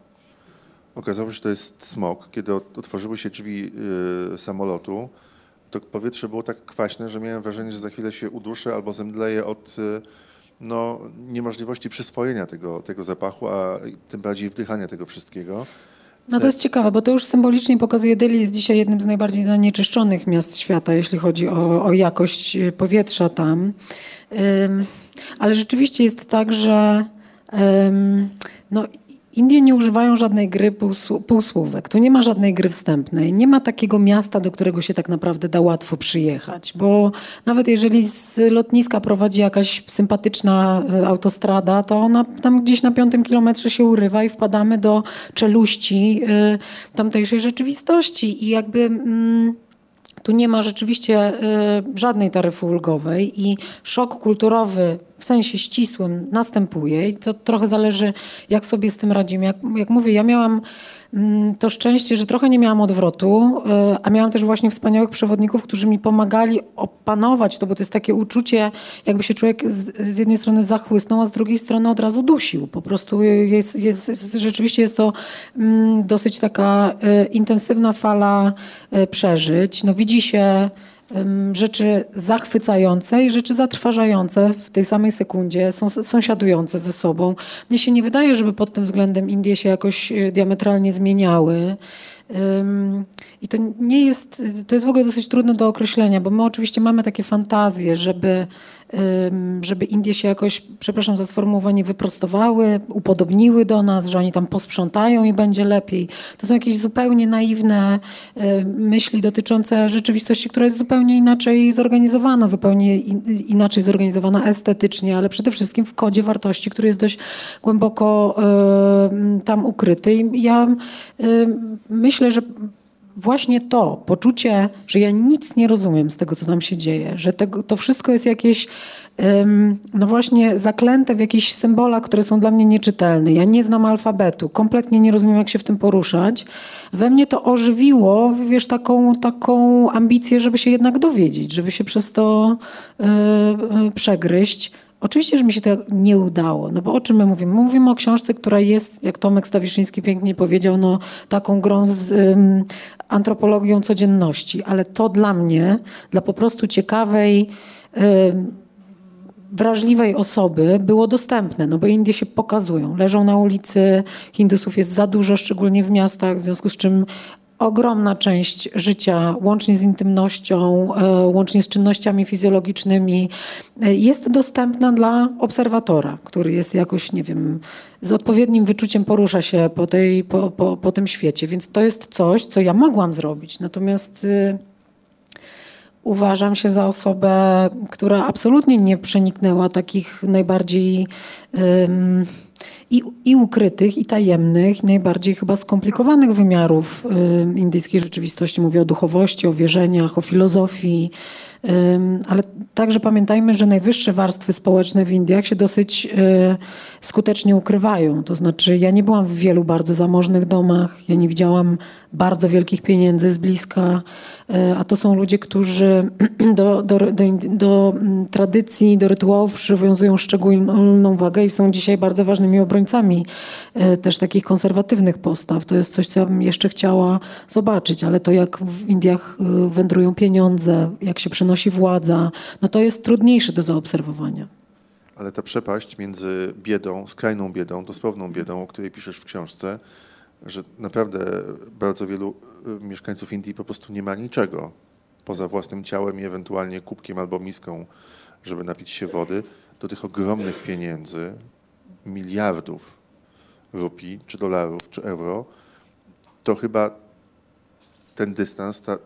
Okazało się, że to jest smog. Kiedy otworzyły się drzwi y, samolotu, to powietrze było tak kwaśne, że miałem wrażenie, że za chwilę się uduszę albo zemdleję od y, no, niemożliwości przyswojenia tego, tego zapachu, a tym bardziej wdychania tego wszystkiego. No to jest ciekawe, bo to już symbolicznie pokazuje, Delhi jest dzisiaj jednym z najbardziej zanieczyszczonych miast świata, jeśli chodzi o, o jakość powietrza tam. Um, ale rzeczywiście jest tak, że um, no, Indie nie używają żadnej gry półsłówek. Tu nie ma żadnej gry wstępnej. Nie ma takiego miasta, do którego się tak naprawdę da łatwo przyjechać. Bo nawet jeżeli z lotniska prowadzi jakaś sympatyczna e, autostrada, to ona tam gdzieś na piątym kilometrze się urywa i wpadamy do czeluści y, tamtejszej rzeczywistości. I jakby... Mm, tu nie ma rzeczywiście y, żadnej taryfy ulgowej i szok kulturowy w sensie ścisłym następuje i to trochę zależy, jak sobie z tym radzimy. Jak, jak mówię, ja miałam to szczęście, że trochę nie miałam odwrotu, y, a miałam też właśnie wspaniałych przewodników, którzy mi pomagali opanować to, bo to jest takie uczucie, jakby się człowiek z, z jednej strony zachłysnął, a z drugiej strony od razu dusił. Po prostu jest, jest, rzeczywiście jest to mm, dosyć taka y, intensywna fala przeżyć. No widzi się rzeczy zachwycające i rzeczy zatrważające w tej samej sekundzie, są sąsiadujące ze sobą. Mnie się nie wydaje, żeby pod tym względem Indie się jakoś e, diametralnie zmieniały. I to nie jest, to jest w ogóle dosyć trudne do określenia, bo my oczywiście mamy takie fantazje, żeby żeby Indie się jakoś, przepraszam za sformułowanie, wyprostowały, upodobniły do nas, że oni tam posprzątają i będzie lepiej. To są jakieś zupełnie naiwne y, myśli dotyczące rzeczywistości, która jest zupełnie inaczej zorganizowana, zupełnie in, inaczej zorganizowana estetycznie, ale przede wszystkim w kodzie wartości, który jest dość głęboko tam ukryty. I ja y, myślę, że właśnie to, poczucie, że ja nic nie rozumiem z tego, co tam się dzieje, że tego, to wszystko jest jakieś, no właśnie, zaklęte w jakichś symbolach, które są dla mnie nieczytelne. Ja nie znam alfabetu, kompletnie nie rozumiem, jak się w tym poruszać. We mnie to ożywiło, wiesz, taką, taką ambicję, żeby się jednak dowiedzieć, żeby się przez to yy, przegryźć. Oczywiście, że mi się to nie udało, no bo o czym my mówimy? My mówimy o książce, która jest, jak Tomek Stawiszyński pięknie powiedział, no, taką grą z um, antropologią codzienności, ale to dla mnie, dla po prostu ciekawej, um, wrażliwej osoby było dostępne, no bo Indie się pokazują, leżą na ulicy, Hindusów jest za dużo, szczególnie w miastach, w związku z czym ogromna część życia, łącznie z intymnością, łącznie z czynnościami fizjologicznymi, jest dostępna dla obserwatora, który jest jakoś, nie wiem, z odpowiednim wyczuciem porusza się po, tej, po, po, po tym świecie. Więc to jest coś, co ja mogłam zrobić. Natomiast y, uważam się za osobę, która absolutnie nie przeniknęła takich najbardziej i, i ukrytych, i tajemnych, najbardziej chyba skomplikowanych wymiarów y, indyjskiej rzeczywistości. Mówię o duchowości, o wierzeniach, o filozofii, ale także pamiętajmy, że najwyższe warstwy społeczne w Indiach się dosyć y, skutecznie ukrywają. To znaczy, ja nie byłam w wielu bardzo zamożnych domach, ja nie widziałam bardzo wielkich pieniędzy z bliska, y, a to są ludzie, którzy do, do, do, do mm, tradycji, do rytuałów przywiązują szczególną wagę i są dzisiaj bardzo ważnymi obrońcami y, też takich konserwatywnych postaw. To jest coś, co ja bym jeszcze chciała zobaczyć, ale to jak w Indiach wędrują pieniądze, jak się przenosi władza, no to jest trudniejsze do zaobserwowania. Ale ta przepaść między biedą, skrajną biedą, dosłowną biedą, o której piszesz w książce, że naprawdę bardzo wielu y, mieszkańców Indii po prostu nie ma niczego poza własnym ciałem i ewentualnie kubkiem albo miską, żeby napić się wody, do tych ogromnych pieniędzy, miliardów rupii, czy dolarów, czy euro, to chyba ten dystans, ta,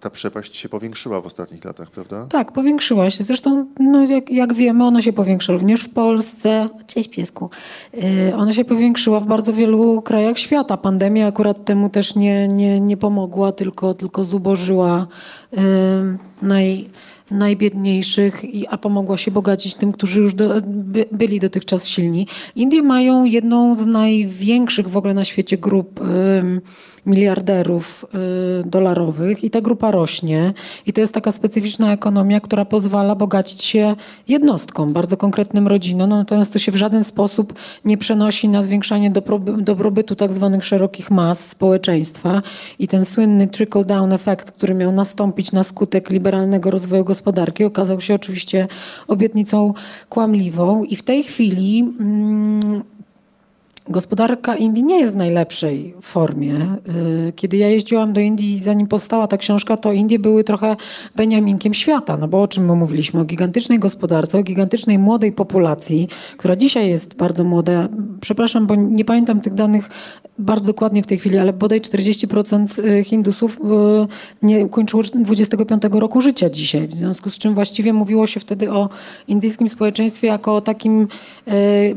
ta przepaść się powiększyła w ostatnich latach, prawda? Tak, powiększyła się. Zresztą, no, jak, jak wiemy, ona się powiększa również w Polsce. Cześć piesku. Yy, ona się powiększyła w bardzo wielu krajach świata. Pandemia akurat temu też nie, nie, nie pomogła, tylko, tylko zubożyła yy, naj, najbiedniejszych, a pomogła się bogacić tym, którzy już do, by, byli dotychczas silni. Indie mają jedną z największych w ogóle na świecie grup yy, miliarderów y, dolarowych i ta grupa rośnie. I to jest taka specyficzna ekonomia, która pozwala bogacić się jednostkom, bardzo konkretnym rodzinom, no, natomiast to się w żaden sposób nie przenosi na zwiększanie dobrobytu tak zwanych szerokich mas społeczeństwa. I ten słynny trickle-down efekt, który miał nastąpić na skutek liberalnego rozwoju gospodarki, okazał się oczywiście obietnicą kłamliwą. I w tej chwili... Mm, Gospodarka Indii nie jest w najlepszej formie. Y, kiedy ja jeździłam do Indii, zanim powstała ta książka, to Indie były trochę beniaminkiem świata. No bo o czym my mówiliśmy? O gigantycznej gospodarce, o gigantycznej młodej populacji, która dzisiaj jest bardzo młoda. Przepraszam, bo nie pamiętam tych danych bardzo dokładnie w tej chwili, ale bodaj 40% y, Hindusów y, nie ukończyło 25 roku życia dzisiaj. W związku z czym właściwie mówiło się wtedy o indyjskim społeczeństwie jako o takim E,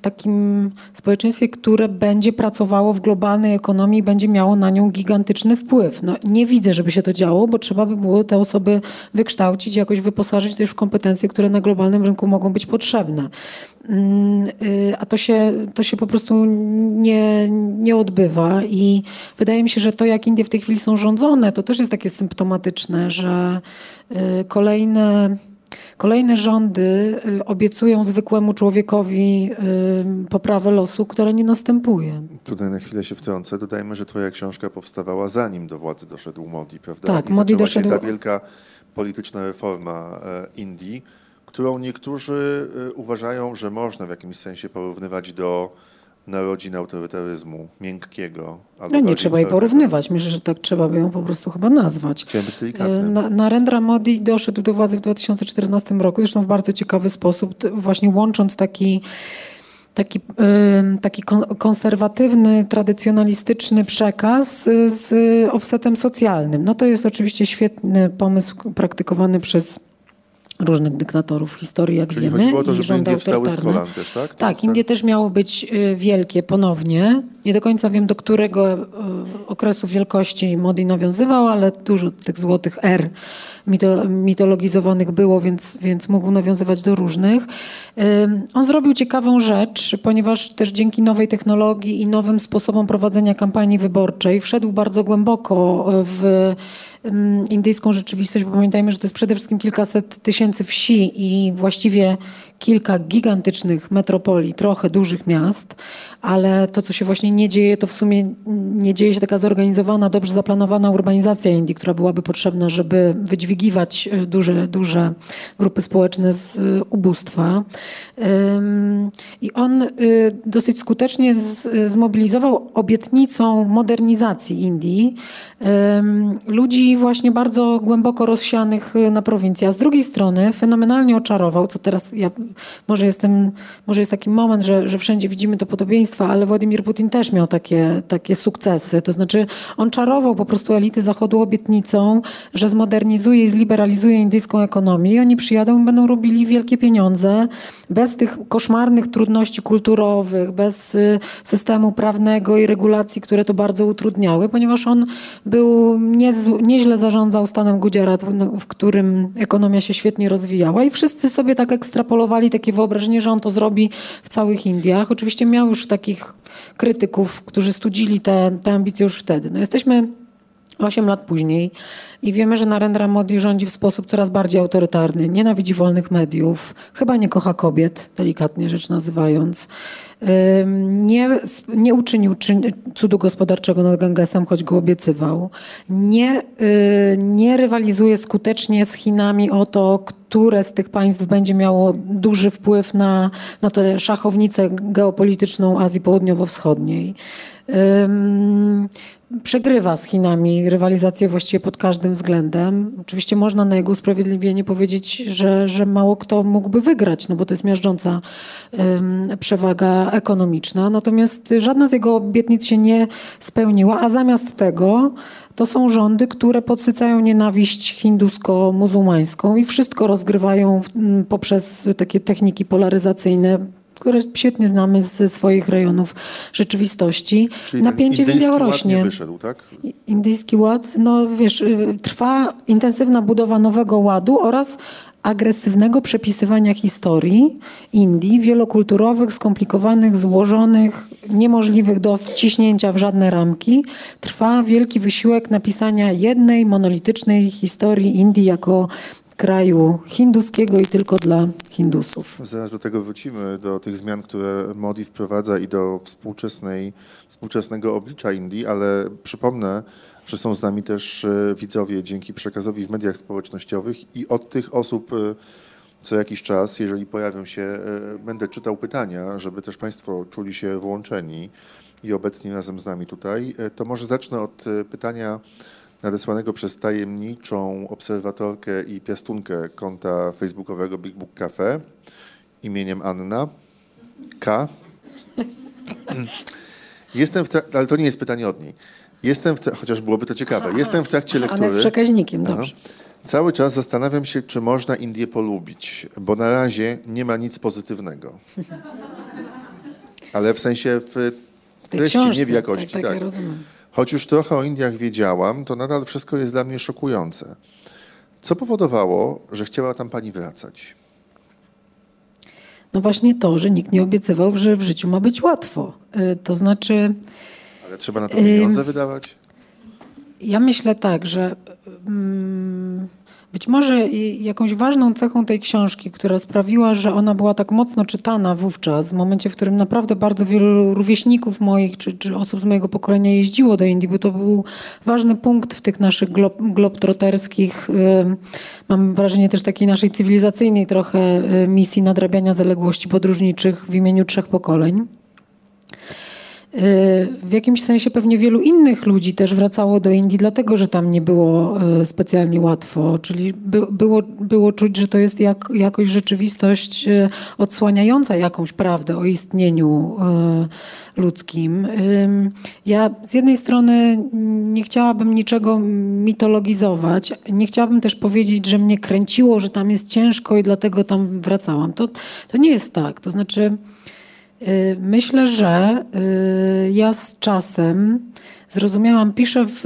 takim społeczeństwie, które będzie pracowało w globalnej ekonomii i będzie miało na nią gigantyczny wpływ. No, nie widzę, żeby się to działo, bo trzeba by było te osoby wykształcić, jakoś wyposażyć też w kompetencje, które na globalnym rynku mogą być potrzebne. Mm, y, a to się, to się po prostu nie, nie odbywa i wydaje mi się, że to jak Indie w tej chwili są rządzone, to też jest takie symptomatyczne, że y, kolejne Kolejne rządy y, obiecują zwykłemu człowiekowi y, poprawę losu, która nie następuje. Tutaj na chwilę się wtrącę. Dodajmy, że twoja książka powstawała zanim do władzy doszedł Modi, prawda? Tak, I Modi doszedł. ta wielka polityczna reforma e, Indii, którą niektórzy e, uważają, że można w jakimś sensie porównywać do narodzin autorytaryzmu miękkiego. No nie trzeba jej porównywać. Myślę, że tak trzeba by ją po prostu chyba nazwać. E, Na, Narendra Modi doszedł do władzy w 2014 roku, zresztą w bardzo ciekawy sposób, właśnie łącząc taki taki, taki kon- konserwatywny, tradycjonalistyczny przekaz y, z offsetem socjalnym. No to jest oczywiście świetny pomysł praktykowany przez różnych dyktatorów historii, jak Czyli wiemy, to, i żeby Indie wstały z kolan też, tak? To Tak, jest Indie też miały być y, wielkie ponownie. Nie do końca wiem, do którego y, okresu wielkości Modi nawiązywał, ale dużo tych złotych R mitologizowanych było, więc, więc mógł nawiązywać do różnych. On zrobił ciekawą rzecz, ponieważ też dzięki nowej technologii i nowym sposobom prowadzenia kampanii wyborczej wszedł bardzo głęboko w indyjską rzeczywistość, bo pamiętajmy, że to jest przede wszystkim kilkaset tysięcy wsi i właściwie kilka gigantycznych metropolii, trochę dużych miast, ale to, co się właśnie nie dzieje, to w sumie nie dzieje się taka zorganizowana, dobrze zaplanowana urbanizacja Indii, która byłaby potrzebna, żeby wydźwigiwać y, duże, duże grupy społeczne z y, ubóstwa. I on y, dosyć skutecznie zmobilizował obietnicą modernizacji Indii ludzi właśnie bardzo głęboko rozsianych na prowincji, a z drugiej strony fenomenalnie oczarował, co teraz ja może jestem, może jest taki moment, że, że wszędzie widzimy to ale Władimir Putin też miał takie, takie sukcesy. To znaczy on czarował po prostu elity Zachodu obietnicą, że zmodernizuje i zliberalizuje indyjską ekonomię i oni przyjadą i będą robili wielkie pieniądze bez tych koszmarnych trudności kulturowych, bez y, systemu prawnego i regulacji, które to bardzo utrudniały, ponieważ on był niezł- nieźle zarządzał stanem w, no, w którym ekonomia się świetnie rozwijała i wszyscy sobie tak ekstrapolowali takie wyobrażenie, że on to zrobi w całych Indiach. Oczywiście miał już takich krytyków, którzy studzili te, te ambicje już wtedy. No jesteśmy 8 lat później i wiemy, że Narendra Modi rządzi w sposób coraz bardziej autorytarny, nienawidzi wolnych mediów, chyba nie kocha kobiet, delikatnie rzecz nazywając. Nie, nie uczynił czyn, cudu gospodarczego nad Gangesem, choć go obiecywał. Nie, y, nie rywalizuje skutecznie z Chinami o to, które z tych państw będzie miało duży wpływ na, na tę szachownicę geopolityczną Azji Południowo-Wschodniej. Przegrywa z Chinami rywalizację właściwie pod każdym względem. Oczywiście można na jego usprawiedliwienie powiedzieć, że, że mało kto mógłby wygrać, no bo to jest miażdżąca ym, przewaga ekonomiczna. Natomiast żadna z jego obietnic się nie spełniła, a zamiast tego to są rządy, które podsycają nienawiść hindusko-muzułmańską i wszystko rozgrywają w- m, poprzez takie techniki polaryzacyjne, które świetnie znamy ze swoich rejonów rzeczywistości. Czyli Napięcie w indyjski Indiach ład nie rośnie. wyszedł, tak? Indyjski ład, no wiesz, y, trwa intensywna budowa nowego ładu oraz agresywnego przepisywania historii Indii, wielokulturowych, skomplikowanych, złożonych, niemożliwych do wciśnięcia w żadne ramki. Trwa wielki wysiłek napisania jednej monolitycznej historii Indii jako kraju hinduskiego i tylko dla Hindusów. Zaraz do tego wrócimy, do tych zmian, które Modi wprowadza i do współczesnej, współczesnego oblicza Indii, ale przypomnę, że są z nami też e, widzowie dzięki przekazowi w mediach społecznościowych i od tych osób e, co jakiś czas, jeżeli pojawią się, e, będę czytał pytania, żeby też Państwo czuli się włączeni i obecni razem z nami tutaj. To może zacznę od pytania nadesłanego przez tajemniczą obserwatorkę i piastunkę konta facebookowego Big Book Cafe imieniem Anna K. Jestem w ale to nie jest pytanie od niej. Jestem w chociaż byłoby to ciekawe. Jestem w trakcie lektury. Ona jest przekaźnikiem, Aha. dobrze. Cały czas zastanawiam się, czy można Indię polubić, bo na razie nie ma nic pozytywnego. Ale w sensie w treści, nie w jakości. tak, tak, ja rozumiem. Choć już trochę o Indiach wiedziałam, to nadal wszystko jest dla mnie szokujące. Co powodowało, że chciała tam pani wracać? No właśnie to, że nikt nie obiecywał, że w życiu ma być łatwo. Y, To znaczy... Ale trzeba na to pieniądze wydawać? Ja myślę tak, że mm, być może jakąś ważną cechą tej książki, która sprawiła, że ona była tak mocno czytana wówczas, w momencie, w którym naprawdę bardzo wielu rówieśników moich czy, czy osób z mojego pokolenia jeździło do Indii, bo to był ważny punkt w tych naszych glob, globtroterskich, mam wrażenie też takiej naszej cywilizacyjnej trochę y, misji nadrabiania zaległości podróżniczych w imieniu trzech pokoleń. W jakimś sensie pewnie wielu innych ludzi też wracało do Indii, dlatego że tam nie było e, specjalnie łatwo. Czyli by, było, było czuć, że to jest jak, jakoś rzeczywistość e, odsłaniająca jakąś prawdę o istnieniu ludzkim. Ja z jednej strony nie chciałabym niczego mitologizować, nie chciałabym też powiedzieć, że mnie kręciło, że tam jest ciężko i dlatego tam wracałam. To, to nie jest tak. To znaczy. Y, myślę, że y, ja z czasem zrozumiałam, piszę w,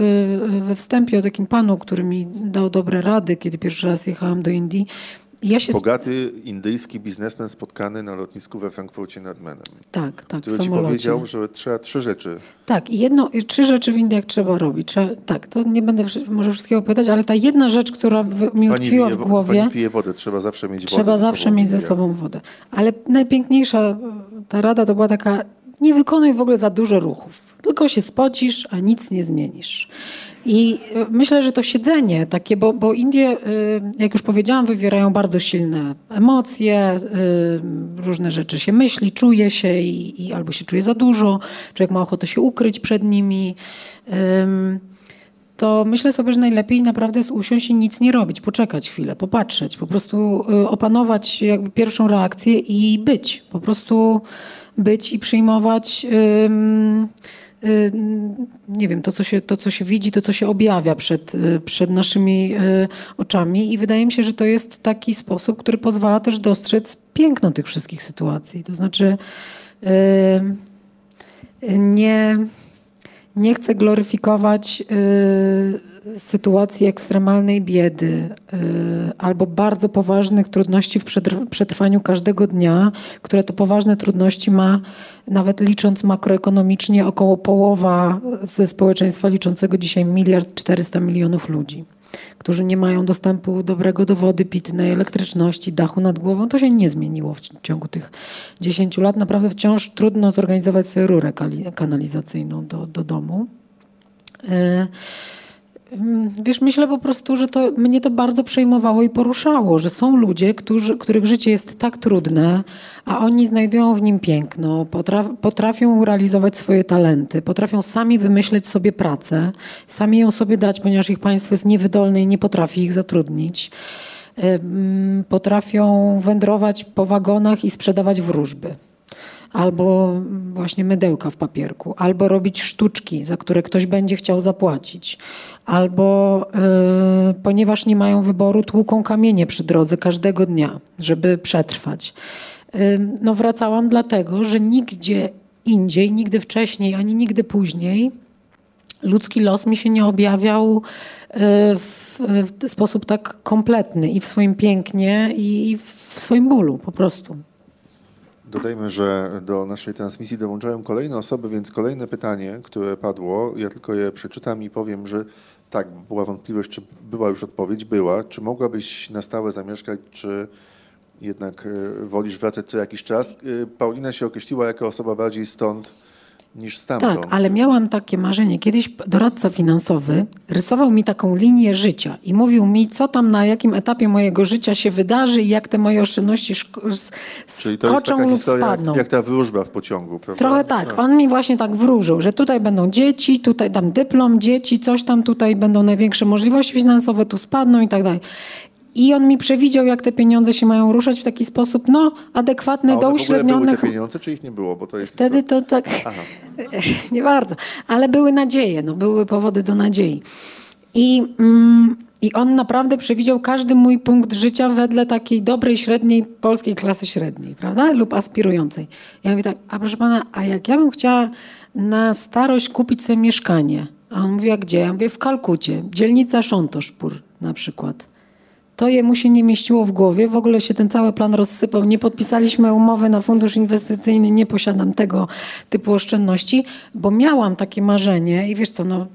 we wstępie o takim panu, który mi dał dobre rady, kiedy pierwszy raz jechałam do Indii. Ja się... Bogaty indyjski biznesmen spotkany na lotnisku we Frankfurcie nad Menem. Tak, tak. Który ci powiedział, że trzeba trzy rzeczy. Tak, i jedno, i trzy rzeczy w Indiach trzeba robić. Trzeba, tak, to nie będę może wszystkiego opowiadać, ale ta jedna rzecz, która mi utkwiła w głowie. Pani pije wodę, trzeba zawsze mieć wodę. Trzeba zawsze mieć ze sobą wodę. Ale najpiękniejsza ta rada to była taka, nie wykonuj w ogóle za dużo ruchów. Tylko się spocisz, a nic nie zmienisz. I e, myślę, że to siedzenie takie, bo, bo Indie, e, jak już powiedziałam, wywierają bardzo silne emocje, e, różne rzeczy się myśli, czuje się i, i albo się czuje za dużo, człowiek ma ochotę się ukryć przed nimi. To myślę sobie, że najlepiej naprawdę jest usiąść i nic nie robić, poczekać chwilę, popatrzeć, po prostu opanować jakby pierwszą reakcję i być. Po prostu być i przyjmować Y, nie wiem, to co, się, to, co się widzi, to, co się objawia przed, y, przed naszymi y, oczami. I wydaje mi się, że to jest taki sposób, który pozwala też dostrzec piękno tych wszystkich sytuacji. To znaczy, nie, nie chcę gloryfikować sytuacji ekstremalnej biedy y, albo bardzo poważnych trudności w przetrwaniu każdego dnia, które to poważne trudności ma, nawet licząc makroekonomicznie, około połowa ze społeczeństwa liczącego dzisiaj miliard 400 milionów ludzi którzy nie mają dostępu dobrego do wody pitnej, elektryczności, dachu nad głową. To się nie zmieniło w ciągu tych 10 lat. Naprawdę wciąż trudno zorganizować sobie rurę kanalizacyjną do, do domu. Y, Mm, wiesz, myślę po prostu, że to mnie to bardzo przejmowało i poruszało, że są ludzie, którzy, których życie jest tak trudne, a oni znajdują w nim piękno, potraf, potrafią realizować swoje talenty, potrafią sami wymyśleć sobie pracę, sami ją sobie dać, ponieważ ich państwo jest niewydolne i nie potrafi ich zatrudnić. Potrafią wędrować po wagonach i sprzedawać wróżby albo właśnie mydełka w papierku, albo robić sztuczki, za które ktoś będzie chciał zapłacić, albo y, ponieważ nie mają wyboru, tłuką kamienie przy drodze każdego dnia, żeby przetrwać. Y, no wracałam dlatego, że nigdzie indziej, nigdy wcześniej, ani nigdy później ludzki los mi się nie objawiał y, w, w sposób tak kompletny i w swoim pięknie, i w swoim bólu po prostu. Dodajmy, że do naszej transmisji dołączają kolejne osoby, więc kolejne pytanie, które padło, ja tylko je przeczytam i powiem, że tak, była wątpliwość, czy była już odpowiedź, była. Czy mogłabyś na stałe zamieszkać, czy jednak e, wolisz wracać co jakiś czas? E, Paulina się określiła jako osoba bardziej stąd niż stamtąd. Tak, ale miałam takie marzenie. Kiedyś doradca finansowy rysował mi taką linię życia i mówił mi, co tam na jakim etapie mojego życia się wydarzy i jak te moje oszczędności skoczą lub spadną. Jak, jak ta wróżba w pociągu, prawda? Trochę tak. On mi właśnie tak wróżył, że tutaj będą dzieci, tutaj dam dyplom, dzieci, coś tam, tutaj będą największe możliwości finansowe, tu spadną i tak dalej. I on mi przewidział, jak te pieniądze się mają ruszać w taki sposób, no, adekwatny do uśrednionych. Były te pieniądze, czy ich nie było? Bo to jest Wtedy to tak, nie bardzo, ale były nadzieje, no, były powody do nadziei. I, mm, I on naprawdę przewidział każdy mój punkt życia wedle takiej dobrej, średniej, polskiej klasy średniej, prawda? Lub aspirującej. Ja mówię tak, a proszę pana, a jak ja bym chciała na starość kupić sobie mieszkanie? A on mówi, a gdzie? Ja mówię, w Kalkucie, dzielnica Szontoszpur na przykład. To jemu się nie mieściło w głowie, w ogóle się ten cały plan rozsypał. Nie podpisaliśmy umowy na fundusz inwestycyjny, nie posiadam tego typu oszczędności, bo miałam takie marzenie i wiesz co, no,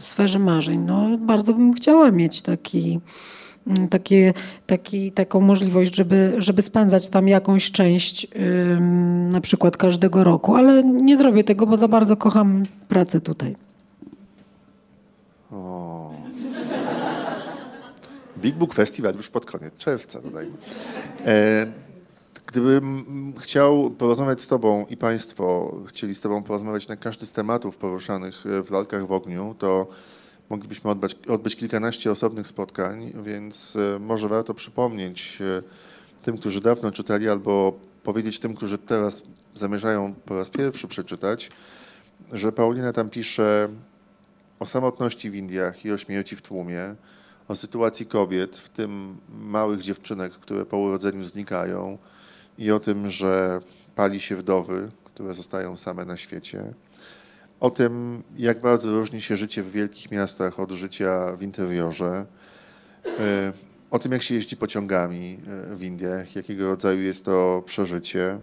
w sferze marzeń, no, bardzo bym chciała mieć taki, takie, taki, taką możliwość, żeby, żeby spędzać tam jakąś część na przykład każdego roku, ale nie zrobię tego, bo za bardzo kocham pracę tutaj. Big Book Festival już pod koniec czerwca, dodajmy. E, Gdybym chciał porozmawiać z Tobą i Państwo chcieli z Tobą porozmawiać na każdy z tematów poruszanych w lalkach w ogniu, to moglibyśmy odbyć, odbyć kilkanaście osobnych spotkań, więc e, może warto przypomnieć e, tym, którzy dawno czytali, albo powiedzieć tym, którzy teraz zamierzają po raz pierwszy przeczytać, że Paulina tam pisze o samotności w Indiach i o śmierci w tłumie, o sytuacji kobiet, w tym małych dziewczynek, które po urodzeniu znikają i o tym, że pali się wdowy, które zostają same na świecie. O tym, jak bardzo różni się życie w wielkich miastach od życia w interiorze. E, o tym, jak się jeździ pociągami e, w Indiach, jakiego rodzaju jest to przeżycie.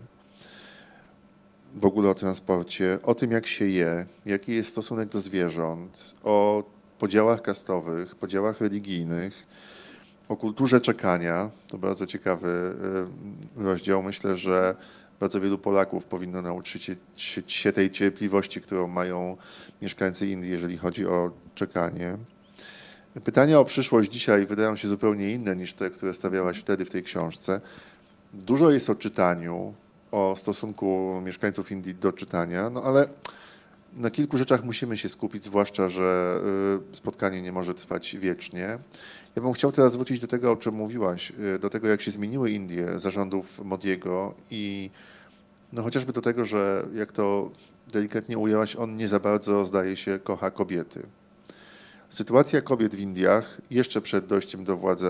W ogóle o transporcie, o tym, jak się je, jaki jest stosunek do zwierząt, o podziałach kastowych, podziałach religijnych, o kulturze czekania. To bardzo ciekawy e, rozdział. Myślę, że bardzo wielu Polaków powinno nauczyć się tej cierpliwości, którą mają mieszkańcy Indii, jeżeli chodzi o czekanie. Pytania o przyszłość dzisiaj wydają się zupełnie inne niż te, które stawiałaś wtedy w tej książce. Dużo jest o czytaniu, o stosunku mieszkańców Indii do czytania, no ale na kilku rzeczach musimy się skupić, zwłaszcza, że y, spotkanie nie może trwać wiecznie. Ja bym chciał teraz wrócić do tego, o czym mówiłaś, y, do tego, jak się zmieniły Indie zarządów Modiego i no chociażby do tego, że jak to delikatnie ujęłaś, on nie za bardzo, zdaje się, kocha kobiety. Sytuacja kobiet w Indiach jeszcze przed dojściem do władzy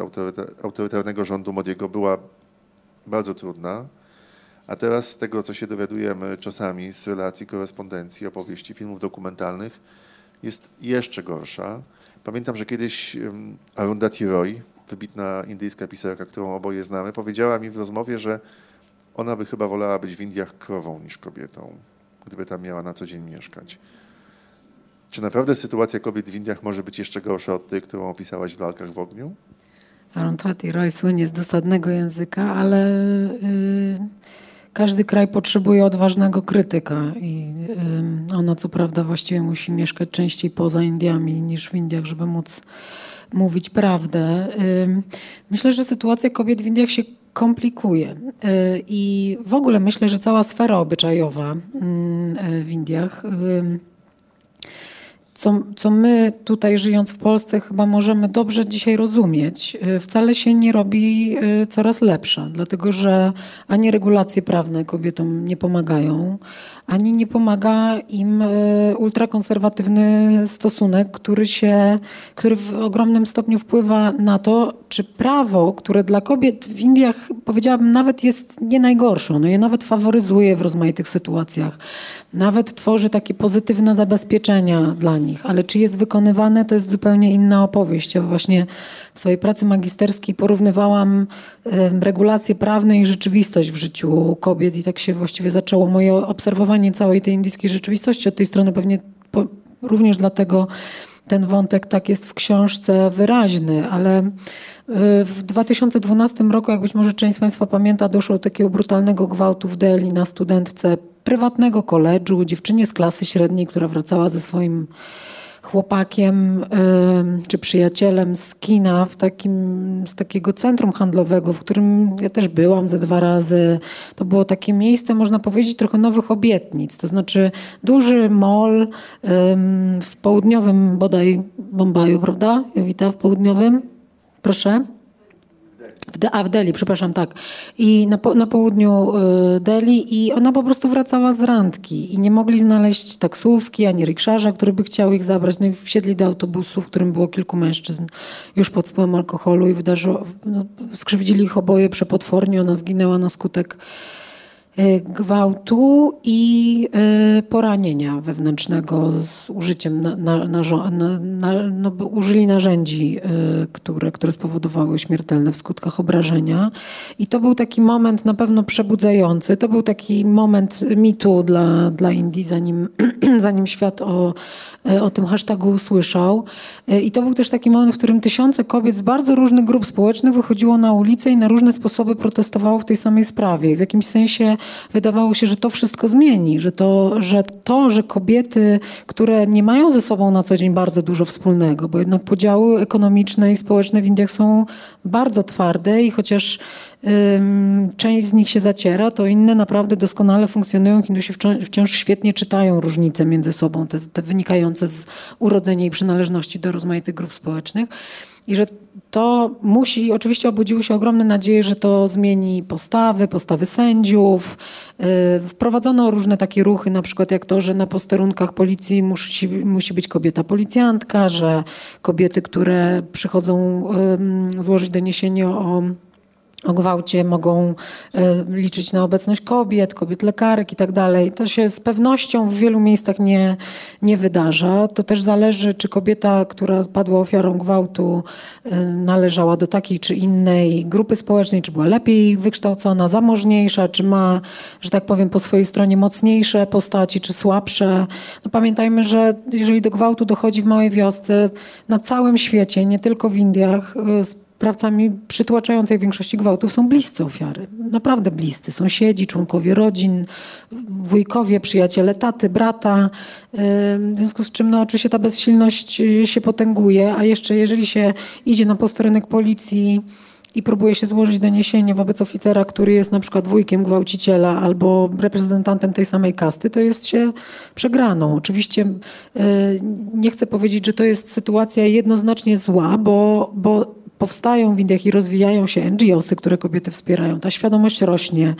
autorytarnego rządu Modiego była bardzo trudna, a teraz z tego, co się dowiadujemy czasami z relacji, korespondencji, opowieści, filmów dokumentalnych, jest jeszcze gorsza. Pamiętam, że kiedyś Arundhati Roy, wybitna indyjska pisarka, którą oboje znamy, powiedziała mi w rozmowie, że ona by chyba wolała być w Indiach krową niż kobietą, gdyby tam miała na co dzień mieszkać. Czy naprawdę sytuacja kobiet w Indiach może być jeszcze gorsza od tej, którą opisałaś w lalkach w ogniu? Arundhati Roy słynie z dosadnego języka, ale yy, każdy kraj potrzebuje odważnego krytyka i ona co prawda właściwie musi mieszkać częściej poza Indiami niż w Indiach, żeby móc mówić prawdę. Myślę, że sytuacja kobiet w Indiach się komplikuje. I w ogóle myślę, że cała sfera obyczajowa w Indiach co, co my tutaj żyjąc w Polsce chyba możemy dobrze dzisiaj rozumieć, y, wcale się nie robi y, coraz lepsza, dlatego że ani regulacje prawne kobietom nie pomagają, ani nie pomaga im y, ultrakonserwatywny stosunek, który, się, który w ogromnym stopniu wpływa na to, czy prawo, które dla kobiet w Indiach powiedziałabym nawet jest nie najgorsze, ono je nawet faworyzuje w rozmaitych sytuacjach, nawet tworzy takie pozytywne zabezpieczenia dla nich, ale czy jest wykonywane, to jest zupełnie inna opowieść. Ja właśnie w swojej pracy magisterskiej porównywałam regulacje prawne i rzeczywistość w życiu kobiet i tak się właściwie zaczęło moje obserwowanie całej tej indyjskiej rzeczywistości. Od tej strony pewnie również dlatego ten wątek tak jest w książce wyraźny, ale y, w 2012 roku, jak być może część z Państwa pamięta, doszło do takiego brutalnego gwałtu w Delhi na studentce prywatnego koledżu, dziewczynie z klasy średniej, która wracała ze swoim chłopakiem czy przyjacielem z kina w takim, z takiego centrum handlowego, w którym ja też byłam ze dwa razy. To było takie miejsce, można powiedzieć, trochę nowych obietnic. To znaczy duży mall w południowym bodaj Bombaju, prawda? Jowita, w południowym? Proszę. A w Delhi, przepraszam, tak. I na, na południu y, Delhi i ona po prostu wracała z randki i nie mogli znaleźć taksówki ani rikszarza, który by chciał ich zabrać. No i wsiedli do autobusu, w którym było kilku mężczyzn już pod wpływem alkoholu i wydarzyło, no, skrzywdzili ich oboje przepotwornie. Ona zginęła na skutek gwałtu i y, poranienia wewnętrznego z użyciem na, na, na, no, użyli narzędzi, y, które, które spowodowały śmiertelne w skutkach obrażenia. I to był taki moment na pewno przebudzający. To był taki moment mitu dla, dla Indii, zanim, zanim świat o, o tym hashtagu usłyszał. I to był też taki moment, w którym tysiące kobiet z bardzo różnych grup społecznych wychodziło na ulicę i na różne sposoby protestowało w tej samej sprawie. W jakimś sensie wydawało się, że to wszystko zmieni, że to, że to, że kobiety, które nie mają ze sobą na co dzień bardzo dużo wspólnego, bo jednak podziały ekonomiczne i społeczne w Indiach są bardzo twarde i chociaż część z nich się zaciera, to inne naprawdę doskonale funkcjonują. Hindusi wciąż świetnie czytają różnice między sobą, te, te wynikające z urodzenia i przynależności do rozmaitych grup społecznych. I że to musi, oczywiście obudziły się ogromne nadzieje, że to zmieni postawy, postawy sędziów. Y, wprowadzono różne takie ruchy, na przykład jak to, że na posterunkach policji musi, musi być kobieta policjantka, że kobiety, które przychodzą złożyć doniesienie o o gwałcie mogą e, liczyć na obecność kobiet, kobiet lekarek i tak dalej. To się z pewnością w wielu miejscach nie, nie wydarza. To też zależy, czy kobieta, która padła ofiarą gwałtu, e, należała do takiej czy innej grupy społecznej, czy była lepiej wykształcona, zamożniejsza, czy ma, że tak powiem, po swojej stronie mocniejsze postaci, czy słabsze. No pamiętajmy, że jeżeli do gwałtu dochodzi w małej wiosce, na całym świecie, nie tylko w Indiach, e, sprawcami przytłaczającej większości gwałtów są bliscy ofiary. Naprawdę bliscy. Sąsiedzi, członkowie rodzin, wujkowie, przyjaciele taty, brata. W związku z czym no, oczywiście ta bezsilność y, się potęguje, a jeszcze jeżeli się idzie na posterunek policji i próbuje się złożyć doniesienie wobec oficera, który jest na przykład wujkiem gwałciciela albo reprezentantem tej samej kasty, to jest się przegraną. Oczywiście y, nie chcę powiedzieć, że to jest sytuacja jednoznacznie zła, bo, bo powstają w Indiach i rozwijają się NGOsy, które kobiety wspierają. Ta świadomość rośnie.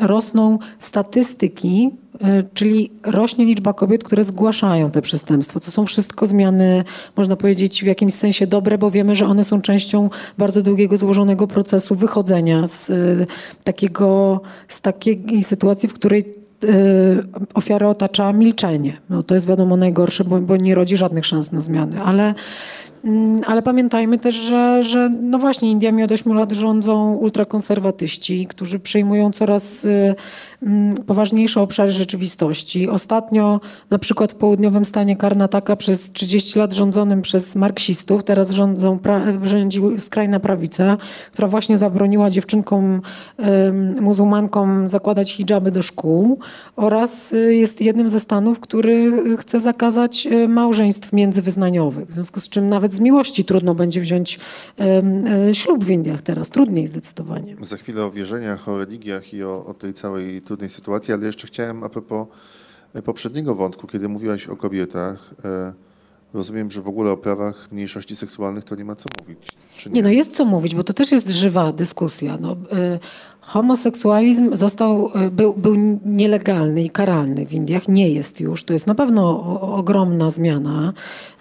rosną statystyki, e, czyli rośnie liczba kobiet, które zgłaszają te przestępstwa. To są wszystko zmiany, można powiedzieć, w jakimś sensie dobre, bo wiemy, że one są częścią bardzo długiego, złożonego procesu wychodzenia z e, takiego, z takiej sytuacji, w której e, ofiarę otacza milczenie. No, to jest wiadomo najgorsze, bo, bo nie rodzi żadnych szans na zmiany, ale ale pamiętajmy też, że, że no właśnie Indiami od 8 lat rządzą ultrakonserwatyści, którzy przejmują coraz y, mm, poważniejsze obszary rzeczywistości. Ostatnio na przykład w południowym stanie Karnataka przez 30 lat rządzonym przez marksistów, teraz rządzą, rządzi skrajna prawica, która właśnie zabroniła dziewczynkom muzułmankom zakładać hijaby do szkół oraz y, jest jednym ze stanów, który chce zakazać y, małżeństw międzywyznaniowych. W związku z czym nawet nawet z miłości trudno będzie wziąć e, ślub w Indiach teraz. Trudniej zdecydowanie. Za chwilę o wierzeniach, o religiach i o, o tej całej trudnej sytuacji, ale jeszcze chciałem a propos e, poprzedniego wątku, kiedy mówiłaś o kobietach. E, rozumiem, że w ogóle o prawach mniejszości seksualnych to nie ma co mówić. Nie? nie? no jest co mówić, bo to też jest żywa dyskusja. No, homoseksualizm został, e, był, był nielegalny i karalny w Indiach. Nie jest już. To jest na pewno o, ogromna zmiana.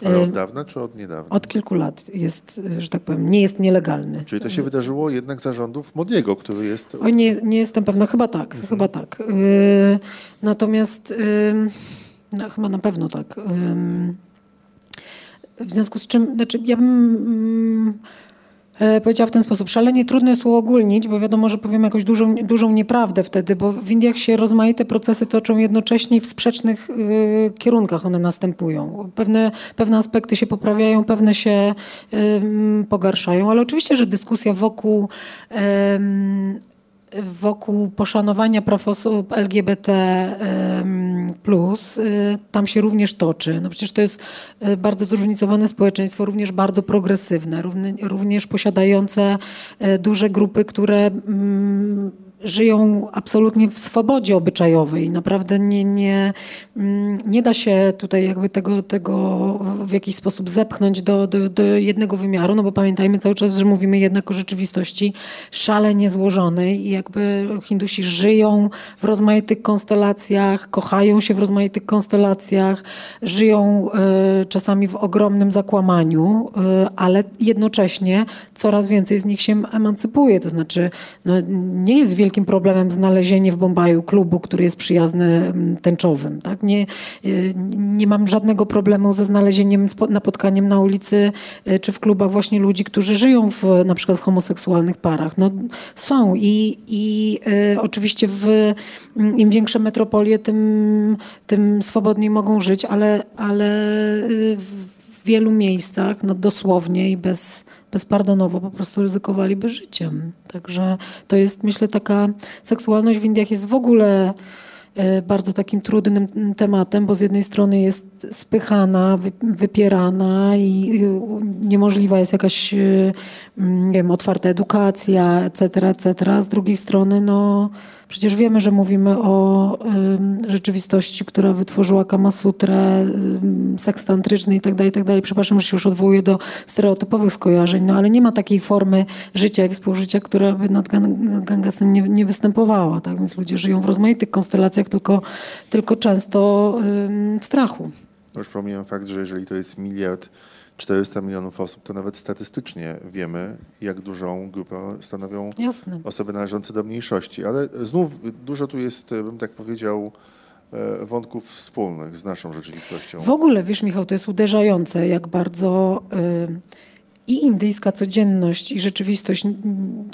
Ale od dawna czy od niedawna? Od kilku lat jest, e, że tak powiem, nie jest nielegalny. Czyli to się wydarzyło jednak za rządów Modiego, który jest... O, nie, nie jestem pewna. Chyba tak. Mhm. Chyba tak. natomiast no, chyba na pewno tak. W związku z czym, znaczy ja bym mm, E, powiedziała w ten sposób. Szalenie trudno jest uogólnić, bo wiadomo, że powiem jakąś dużą, dużą nieprawdę wtedy, bo w Indiach się rozmaite procesy toczą jednocześnie w sprzecznych y, kierunkach one następują. Pewne, pewne aspekty się poprawiają, pewne się pogarszają, ale oczywiście, że dyskusja wokół wokół poszanowania praw osób LGBT plus y, tam się również toczy. No przecież to jest y, bardzo zróżnicowane społeczeństwo, również bardzo progresywne, również posiadające y, duże grupy, które mm, żyją absolutnie w swobodzie obyczajowej. Naprawdę nie, nie, mm, nie da się tutaj jakby tego, tego w jakiś sposób zepchnąć do, do, do jednego wymiaru, no bo pamiętajmy cały czas, że mówimy jednak o rzeczywistości szalenie złożonej i jakby Hindusi żyją w rozmaitych konstelacjach, kochają się w rozmaitych konstelacjach, żyją y, czasami w ogromnym zakłamaniu, y, ale jednocześnie coraz więcej z nich się emancypuje. To znaczy no, nie jest wielki wielkim problemem znalezienie w Bombaju klubu, który jest przyjazny mm, tęczowym. Tak? Nie, y, nie mam żadnego problemu ze znalezieniem napotkaniem na ulicy y, czy w klubach właśnie ludzi, którzy żyją w, na przykład w homoseksualnych parach. No, są i, i y, oczywiście w, mm, im większe metropolie, tym, tym swobodniej mogą żyć, ale, ale w wielu miejscach no dosłownie i bez, bezpardonowo po prostu ryzykowaliby życiem. Także to jest, myślę, taka seksualność w Indiach jest w ogóle e, bardzo takim trudnym tematem, bo z jednej strony jest spychana, wypierana i niemożliwa jest jakaś e, nie wiem, otwarta edukacja, etc., etc. Z drugiej strony, no Przecież wiemy, że mówimy o y, rzeczywistości, która wytworzyła Kamasutrę, y, seks tantryczny i tak dalej, i tak. Przepraszam, że się już odwołuję do stereotypowych skojarzeń, no ale nie ma takiej formy życia i współżycia, która by nad Gangesem nie, nie występowała. Tak? Więc ludzie żyją w rozmaitych konstelacjach, tylko, tylko często y, w strachu. Już pomijam fakt, że jeżeli to jest miliard 400 milionów osób, to nawet statystycznie wiemy, jak dużą grupę stanowią Jasne. osoby należące do mniejszości. Ale znów dużo tu jest, bym tak powiedział, e, wątków wspólnych z naszą rzeczywistością. W ogóle, wiesz Michał, to jest uderzające, jak bardzo... Yy i indyjska codzienność i rzeczywistość,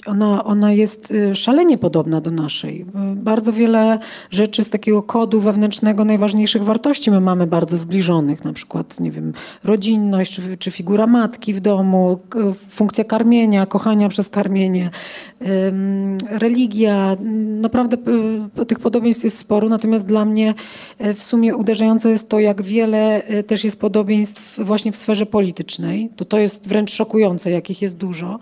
ona, ona jest y, szalenie podobna do naszej. Y, bardzo wiele rzeczy z takiego kodu wewnętrznego, najważniejszych wartości my mamy bardzo zbliżonych, na przykład, nie wiem, rodzinność, czy, czy figura matki w domu, funkcja karmienia, kochania przez karmienie, religia. Naprawdę tych podobieństw jest sporo, natomiast dla mnie w sumie uderzające jest to, jak wiele też jest podobieństw właśnie w sferze politycznej. To to jest wręcz szokujące jakich jest dużo,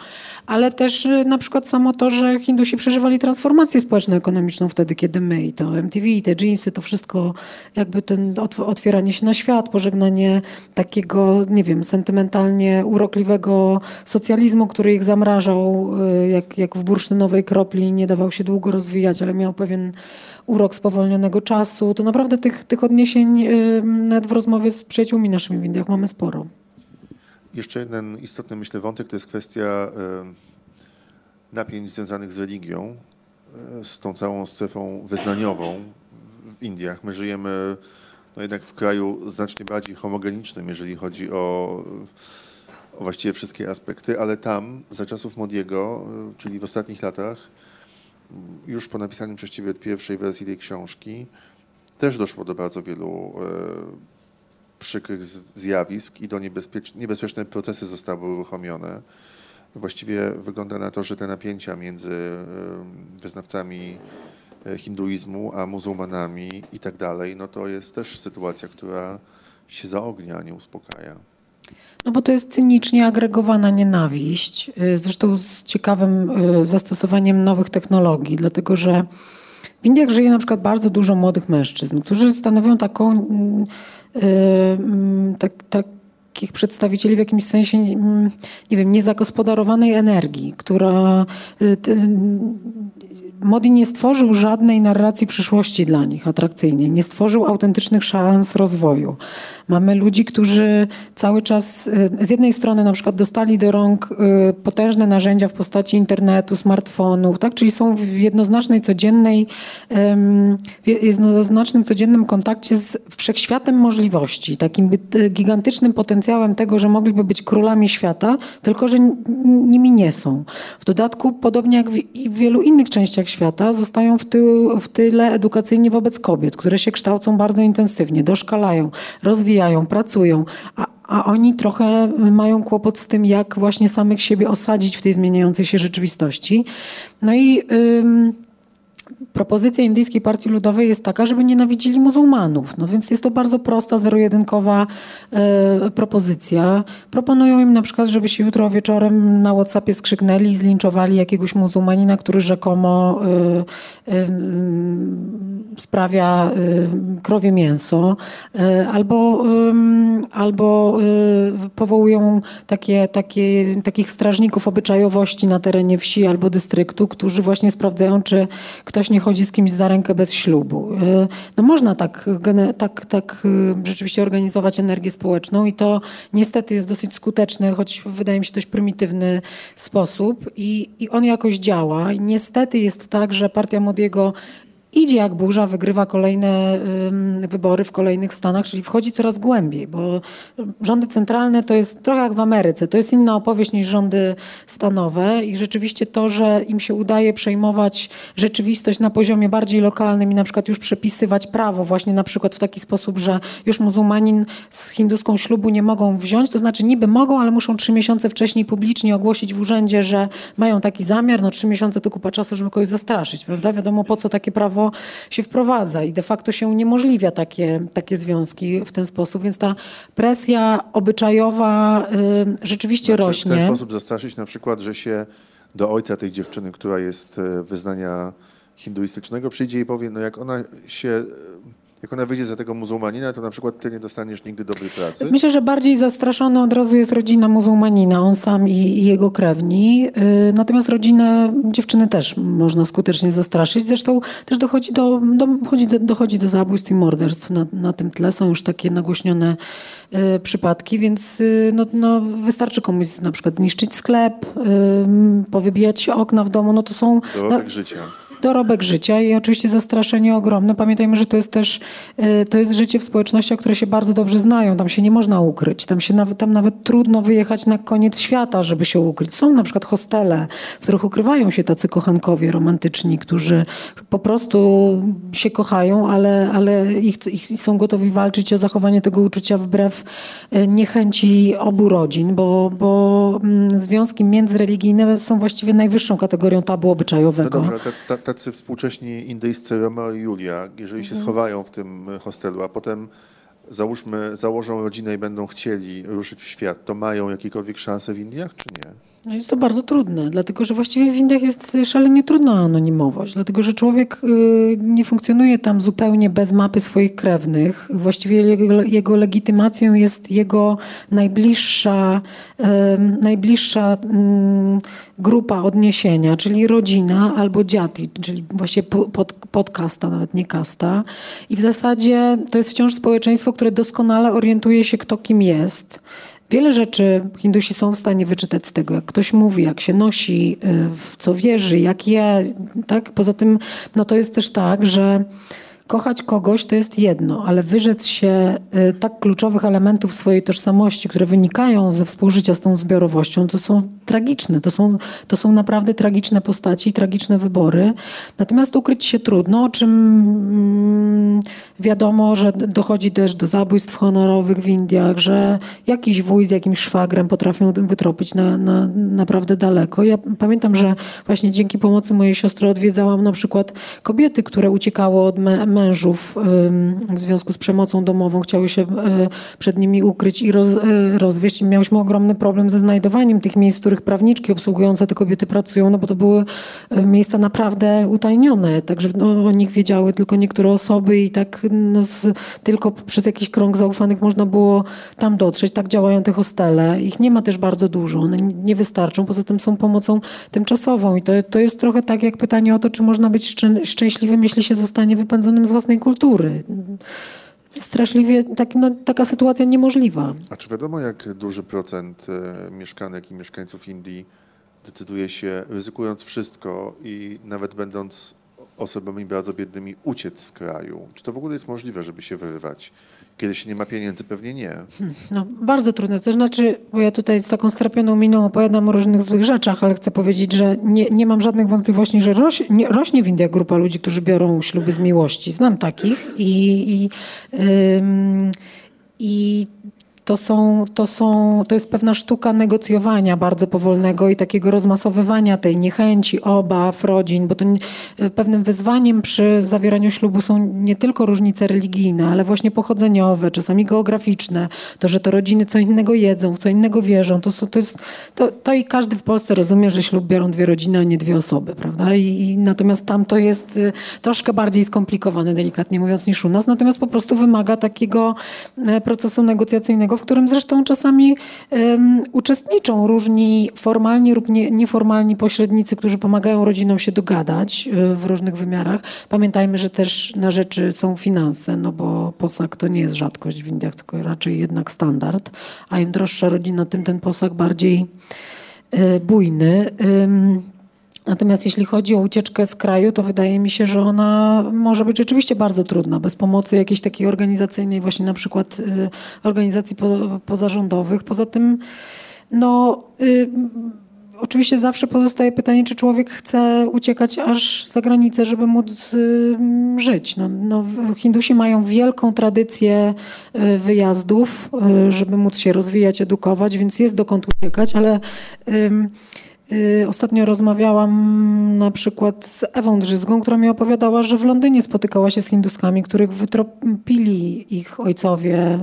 ale też y, na przykład samo to, że Hindusi przeżywali transformację społeczno-ekonomiczną wtedy, kiedy my i to MTV, i te jeansy, to wszystko jakby ten otwieranie się na świat, pożegnanie takiego, nie wiem, sentymentalnie urokliwego socjalizmu, który ich zamrażał y, jak, jak w bursztynowej kropli, nie dawał się długo rozwijać, ale miał pewien urok spowolnionego czasu. To naprawdę tych, tych odniesień y, nawet w rozmowie z przyjaciółmi naszymi w Indiach mamy sporo. Jeszcze jeden istotny, myślę, wątek to jest kwestia napięć związanych z religią, e, z tą całą strefą wyznaniową w Indiach. My żyjemy no jednak w kraju znacznie bardziej homogenicznym, jeżeli chodzi o, o właściwie wszystkie aspekty, ale tam za czasów Modiego, e, czyli w ostatnich latach, już po napisaniu przez pierwszej wersji tej książki, też doszło do bardzo wielu e, przykrych zjawisk i do niebezpiecz niebezpieczne procesy zostały uruchomione. Właściwie wygląda na to, że te napięcia między wyznawcami e, hinduizmu a muzułmanami i tak dalej, no to jest też sytuacja, która się zaognia, nie uspokaja. No bo to jest cynicznie agregowana nienawiść, e, zresztą z ciekawym e, zastosowaniem nowych technologii, dlatego że w Indiach żyje na przykład bardzo dużo młodych mężczyzn, którzy stanowią taką mm, Y, tak, takich przedstawicieli w jakimś sensie, nie wiem, niezagospodarowanej energii, która y, Modi nie stworzył żadnej narracji przyszłości dla nich atrakcyjnej, nie stworzył autentycznych szans rozwoju. Mamy ludzi, którzy cały czas y, z jednej strony na przykład dostali do rąk y, potężne narzędzia w postaci internetu, smartfonów, tak? czyli są w jednoznacznej codziennej, w jednoznacznym codziennym kontakcie z wszechświatem możliwości, takim y, gigantycznym potencjałem tego, że mogliby być królami świata, tylko że nimi nie są. W dodatku, podobnie jak w wielu innych częściach świata, zostają w, tył, w tyle edukacyjnie wobec kobiet, które się kształcą bardzo intensywnie, doszkalają, rozwijają rozwijają, pracują, a, a oni trochę mają kłopot z tym, jak właśnie samych siebie osadzić w tej zmieniającej się rzeczywistości. No i propozycja Indyjskiej Partii Ludowej jest taka, żeby nienawidzili muzułmanów. No więc jest to bardzo prosta, zero-jedynkowa e, propozycja. Proponują im na przykład, żeby się jutro wieczorem na Whatsappie skrzyknęli i zlinczowali jakiegoś muzułmanina, który rzekomo e, e, sprawia e, krowie mięso. E, albo, albo e, powołują takie, takie, takich strażników obyczajowości na terenie wsi albo dystryktu, którzy właśnie sprawdzają, czy ktoś nie chodzi z kimś za rękę bez ślubu. Y, no można tak, tak, tak y, rzeczywiście organizować energię społeczną i to niestety jest dosyć skuteczny, choć wydaje mi się dość prymitywny sposób i, i on jakoś działa. Niestety jest tak, że partia Modiego idzie jak burza, wygrywa kolejne wybory w kolejnych stanach, czyli wchodzi coraz głębiej, bo rządy centralne to jest trochę jak w Ameryce, to jest inna opowieść niż rządy stanowe i rzeczywiście to, że im się udaje przejmować rzeczywistość na poziomie bardziej lokalnym i na przykład już przepisywać prawo właśnie na przykład w taki sposób, że już muzułmanin z hinduską ślubu nie mogą wziąć, to znaczy niby mogą, ale muszą trzy miesiące wcześniej publicznie ogłosić w urzędzie, że mają taki zamiar, no trzy miesiące to kupa czasu, żeby kogoś zastraszyć, prawda? Wiadomo po co takie prawo się wprowadza i de facto się uniemożliwia takie, takie związki w ten sposób, więc ta presja obyczajowa y, rzeczywiście Znaczy, rośnie. W ten sposób zastraszyć na przykład, że się do ojca tej dziewczyny, która jest e, wyznania hinduistycznego, przyjdzie i powie, no jak ona się, jak ona wyjdzie za tego muzułmanina, to na przykład ty nie dostaniesz nigdy dobrej pracy. Myślę, że bardziej zastraszony od razu jest rodzina muzułmanina, on sam i, i jego krewni. Yy, Natomiast rodzinę dziewczyny też można skutecznie zastraszyć. Zresztą też dochodzi do, do, dochodzi do, dochodzi do zabójstw i morderstw na, na tym tle. Są już takie nagłośnione yy, przypadki, więc yy, no, no, wystarczy komuś na przykład zniszczyć sklep, powybijać okna w domu. No to są... Dorobek no, życia. Dorobek życia i oczywiście zastraszenie ogromne. Pamiętajmy, że to jest też y, to jest życie w społecznościach, które się bardzo dobrze znają. Tam się nie można ukryć. Tam, się nawet, tam nawet trudno wyjechać na koniec świata, żeby się ukryć. Są na przykład hostele, w których ukrywają się tacy kochankowie romantyczni, którzy po prostu się kochają, ale, ale ich, ich są gotowi walczyć o zachowanie tego uczucia wbrew y, niechęci obu rodzin, bo, bo mm, związki międzyreligijne są właściwie najwyższą kategorią tabu No obyczajowego. dobrze, ale ta, ta, tacy współcześni indyjscy Romeo i Julia, jeżeli się schowają w tym hostelu, a potem załóżmy, założą rodzinę i będą chcieli ruszyć w świat, to mają jakiekolwiek szanse w Indiach, czy nie? No jest to bardzo trudne, dlatego że właściwie w Indiach jest szalenie trudno o anonimowość, dlatego że człowiek y, nie funkcjonuje tam zupełnie bez mapy swoich krewnych. Właściwie jego, legitymacją jest jego najbliższa, najbliższa mm, grupa odniesienia, czyli rodzina albo dziati, czyli właśnie po- pod, podkasta, nawet nie kasta. I w zasadzie to jest wciąż społeczeństwo, które doskonale orientuje się, kto kim jest. Wiele rzeczy Hindusi są w stanie wyczytać z tego, jak ktoś mówi, jak się nosi, y, w co wierzy, jak je. Tak? Poza tym no to jest też tak, że kochać kogoś to jest jedno, ale wyrzec się y, tak kluczowych elementów swojej tożsamości, które wynikają ze współżycia z tą zbiorowością, to są tragiczne. To są, to są naprawdę tragiczne postaci, tragiczne wybory. Natomiast ukryć się trudno, o czym mm, wiadomo, że dochodzi też do zabójstw honorowych w Indiach, że jakiś wuj z jakimś szwagrem potrafią wytropić na, na, naprawdę daleko. Ja pamiętam, że właśnie dzięki pomocy mojej siostry odwiedzałam na przykład kobiety, które uciekały od mę- mężów w związku z przemocą domową, chciały się y, przed nimi ukryć i roz, y, rozwieść. Miałyśmy ogromny problem ze znajdowaniem tych miejsc, w których prawniczki obsługujące te kobiety pracują, no bo to były y, miejsca naprawdę utajnione, także no, o nich wiedziały tylko niektóre osoby i tak no, z, tylko przez jakiś krąg zaufanych można było tam dotrzeć. Tak działają te hostele. Ich nie ma też bardzo dużo, one nie- wystarczą, poza tym są pomocą tymczasową i to, to jest trochę tak jak pytanie o to, czy można być szczę- szczęśliwym, jeśli się zostanie wypędzonym z własnej kultury. Straszliwie tak, no, taka sytuacja niemożliwa. A czy wiadomo, jak duży procent e, mieszkanek i mieszkańców Indii decyduje się, ryzykując wszystko i nawet będąc osobami bardzo biednymi, uciec z kraju? Czy to w ogóle jest możliwe, żeby się wyrywać? Kiedy się nie ma pieniędzy, pewnie nie. No, bardzo trudne. To znaczy, bo ja tutaj z taką strapioną miną opowiadam o różnych złych rzeczach, ale chcę powiedzieć, że nie, nie mam żadnych wątpliwości, że roś, nie, rośnie w Indiach grupa ludzi, którzy biorą śluby z miłości. Znam takich i, i, ym, i to, są, to, są, to jest pewna sztuka negocjowania bardzo powolnego i takiego rozmasowywania tej niechęci, obaw, rodzin, bo to nie- pewnym wyzwaniem przy zawieraniu ślubu są nie tylko różnice religijne, ale właśnie pochodzeniowe, czasami geograficzne, to, że te rodziny co innego jedzą, w co innego wierzą. To, to, jest, to, to i każdy w Polsce rozumie, że ślub biorą dwie rodziny, a nie dwie osoby, prawda? I, i natomiast tam to jest y, troszkę bardziej skomplikowane, delikatnie mówiąc, niż u nas. Natomiast po prostu wymaga takiego e, procesu negocjacyjnego, w którym zresztą czasami em, uczestniczą różni formalni lub nie, nieformalni pośrednicy, którzy pomagają rodzinom się dogadać e, w różnych wymiarach. Pamiętajmy, że też na rzeczy są finanse, no bo posag to nie jest rzadkość w Indiach, tylko raczej jednak standard, a im droższa rodzina, tym ten posag bardziej e, bujny. Natomiast jeśli chodzi o ucieczkę z kraju, to wydaje mi się, że ona może być rzeczywiście bardzo trudna, bez pomocy jakiejś takiej organizacyjnej, właśnie na przykład y, organizacji po, pozarządowych. Poza tym, no. Y, Oczywiście zawsze pozostaje pytanie, czy człowiek chce uciekać aż za granicę, żeby móc y, żyć. No, no, Hindusi mają wielką tradycję wyjazdów, żeby móc się rozwijać, edukować, więc jest dokąd uciekać, ale Ostatnio rozmawiałam na przykład z Ewą Drzyzgą, która mi opowiadała, że w Londynie spotykała się z hinduskami, których wytropili ich ojcowie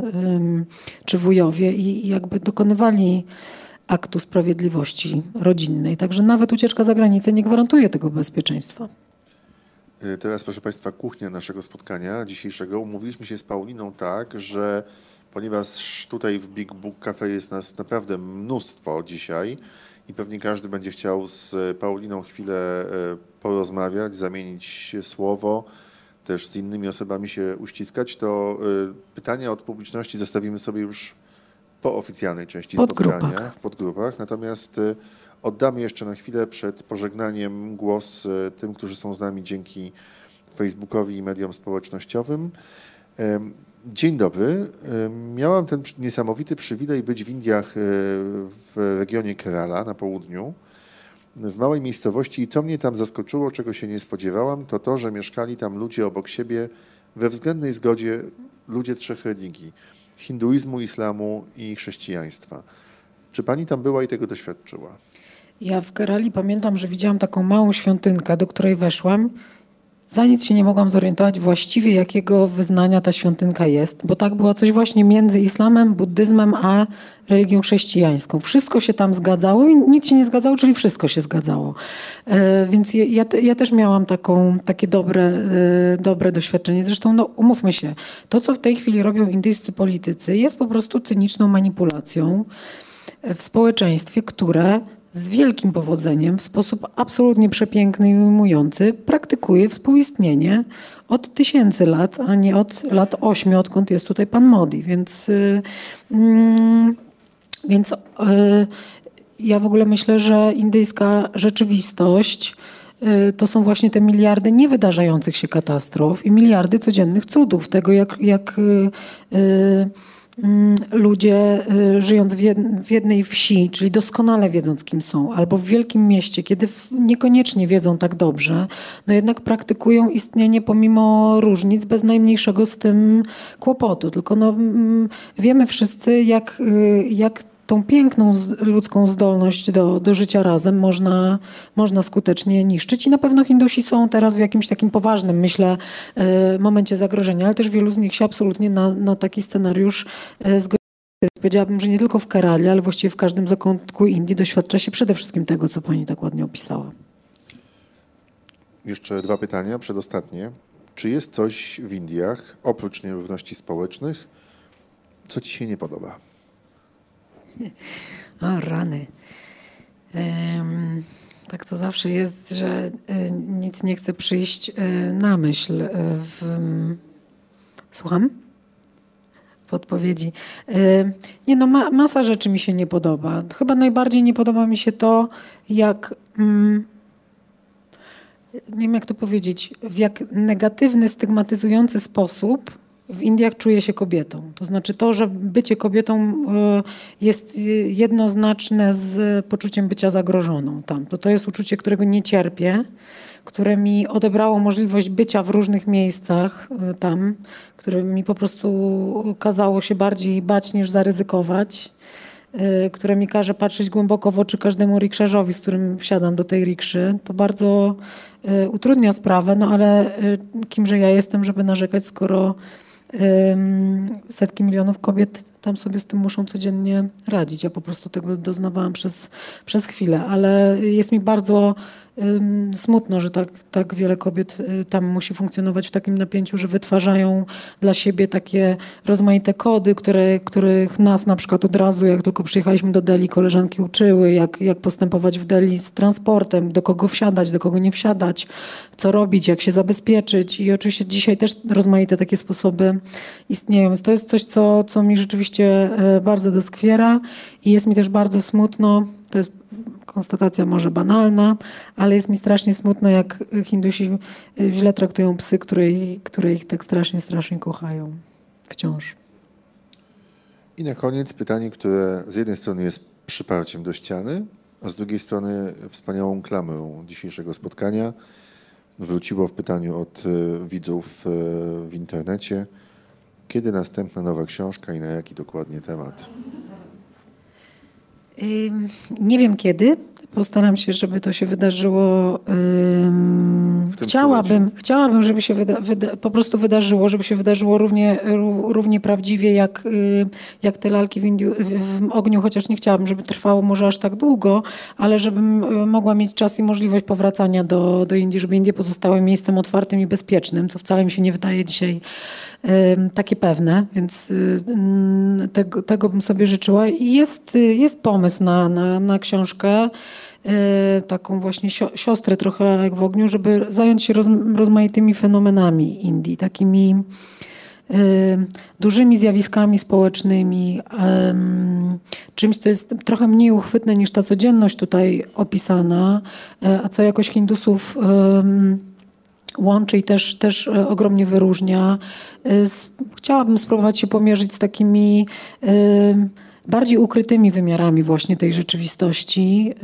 czy wujowie i jakby dokonywali aktu sprawiedliwości rodzinnej. Także nawet ucieczka za granicę nie gwarantuje tego bezpieczeństwa. Y, teraz, proszę Państwa, kuchnia naszego spotkania dzisiejszego. Umówiliśmy się z Pauliną tak, że ponieważ tutaj w Big Book Cafe jest nas naprawdę mnóstwo dzisiaj i pewnie każdy będzie chciał z Pauliną chwilę y, porozmawiać, zamienić słowo, też z innymi osobami się uściskać, to y, pytania od publiczności zostawimy sobie już po oficjalnej części spotkania w podgrupach. Natomiast y, oddamy jeszcze na chwilę przed pożegnaniem głos tym, którzy są z nami dzięki Facebookowi i mediom społecznościowym. Dzień dobry. Miałam ten niesamowity przywilej być w Indiach y, w regionie Kerala na południu, w małej miejscowości i co mnie tam zaskoczyło, czego się nie spodziewałam, to to, że mieszkali tam ludzie obok siebie we względnej zgodzie, ludzie trzech religii hinduizmu, islamu i chrześcijaństwa. Czy pani tam była i tego doświadczyła? Ja w Kerali pamiętam, że widziałam taką małą świątynkę, do której weszłam. Za nic się nie mogłam zorientować właściwie, jakiego wyznania ta świątynka jest, bo tak było coś właśnie między islamem, buddyzmem, a religią chrześcijańską. Wszystko się tam zgadzało i nic się nie zgadzało, czyli wszystko się zgadzało. E, więc ja, ja też miałam taką, takie dobre, e, dobre doświadczenie. Zresztą, no, umówmy się, to co w tej chwili robią indyjscy politycy jest po prostu cyniczną manipulacją w społeczeństwie, które z wielkim powodzeniem, w sposób absolutnie przepiękny i ujmujący, praktykuje współistnienie od tysięcy lat, a nie od lat ośmiu, odkąd jest tutaj pan Modi. Więc, yy, więc yy, ja w ogóle myślę, że indyjska rzeczywistość y, to są właśnie te miliardy niewydarzających się katastrof i miliardy codziennych cudów, tego jak, jak y, y, ludzie y, żyjąc w jednej wsi, czyli doskonale wiedząc, kim są, albo w wielkim mieście, kiedy niekoniecznie wiedzą tak dobrze, no jednak praktykują istnienie pomimo różnic bez najmniejszego z tym kłopotu. Tylko no, mm, wiemy wszyscy, jak, y, jak tą piękną ludzką zdolność do, do życia razem można, można skutecznie niszczyć. I na pewno Hindusi są teraz w jakimś takim poważnym, myślę, e, momencie zagrożenia, ale też wielu z nich się absolutnie na, na taki scenariusz e, zgodzi. Powiedziałabym, że nie tylko w Kerali, ale właściwie w każdym zakątku Indii doświadcza się przede wszystkim tego, co pani tak ładnie opisała. Jeszcze dwa pytania, przedostatnie. Czy jest coś w Indiach, oprócz nierówności społecznych, co ci się nie podoba? O, rany. Tak to zawsze jest, że y, nic nie chce przyjść y, na myśl. Y, w, słucham? W odpowiedzi. Nie no, ma, masa rzeczy mi się nie podoba. Chyba najbardziej nie podoba mi się to, jak... Mm, nie wiem jak to powiedzieć, w jak negatywny, stygmatyzujący sposób w Indiach czuje się kobietą. To znaczy to, że bycie kobietą e, jest jednoznaczne z poczuciem bycia zagrożoną tam. To, to jest uczucie, którego nie cierpię, które mi odebrało możliwość bycia w różnych miejscach e, tam, które mi po prostu kazało się bardziej bać niż zaryzykować e, które mi każe patrzeć głęboko w oczy każdemu rikszarzowi, z którym wsiadam do tej rikszy. To bardzo utrudnia sprawę, no ale kimże ja jestem, żeby narzekać, skoro setki milionów kobiet tam sobie z tym muszą codziennie radzić. Ja po prostu tego doznawałam przez, przez chwilę, ale jest mi bardzo smutno, że tak, tak wiele kobiet y, tam musi funkcjonować w takim napięciu, że wytwarzają dla siebie takie rozmaite kody, które, których nas na przykład od razu, jak tylko przyjechaliśmy do Delhi, koleżanki uczyły, jak, jak postępować w Delhi z transportem, do kogo wsiadać, do kogo nie wsiadać, co robić, jak się zabezpieczyć. I oczywiście dzisiaj też rozmaite takie sposoby istnieją. Więc to jest coś, co, co mi rzeczywiście e, bardzo doskwiera i jest mi też bardzo smutno. To jest konstatacja może banalna, ale jest mi strasznie smutno, jak Hindusi źle traktują psy, które, które ich tak strasznie, strasznie kochają. Wciąż. I na koniec pytanie, które z jednej strony jest przyparciem do ściany, a z drugiej strony wspaniałą klamrą dzisiejszego spotkania. Wróciło w pytaniu od e, widzów e, w internecie. Kiedy następna nowa książka i na jaki dokładnie temat? Nie wiem kiedy. Postaram się, żeby to się wydarzyło. chciałabym, chciałabym, żeby się wyda, wyda, po prostu wydarzyło, żeby się wydarzyło równie, równie prawdziwie jak, y, jak te lalki w, Indiu, w ogniu, chociaż nie chciałabym, żeby trwało może aż tak długo, ale żebym y, mogła mieć czas i możliwość powracania do, do Indii, żeby Indie pozostały miejscem otwartym i bezpiecznym, co wcale mi się nie wydaje dzisiaj takie pewne, więc y, tego, tego bym sobie życzyła. I jest, jest pomysł na, na, na książkę, taką właśnie siostrę trochę lalek w ogniu, żeby zająć się roz, rozmaitymi fenomenami Indii, takimi y, dużymi zjawiskami społecznymi, czymś, co jest trochę mniej uchwytne niż ta codzienność tutaj opisana, a co jakoś Hindusów łączy i też, też e, ogromnie wyróżnia. E, chciałabym spróbować się pomierzyć z takimi e, bardziej ukrytymi wymiarami właśnie tej rzeczywistości.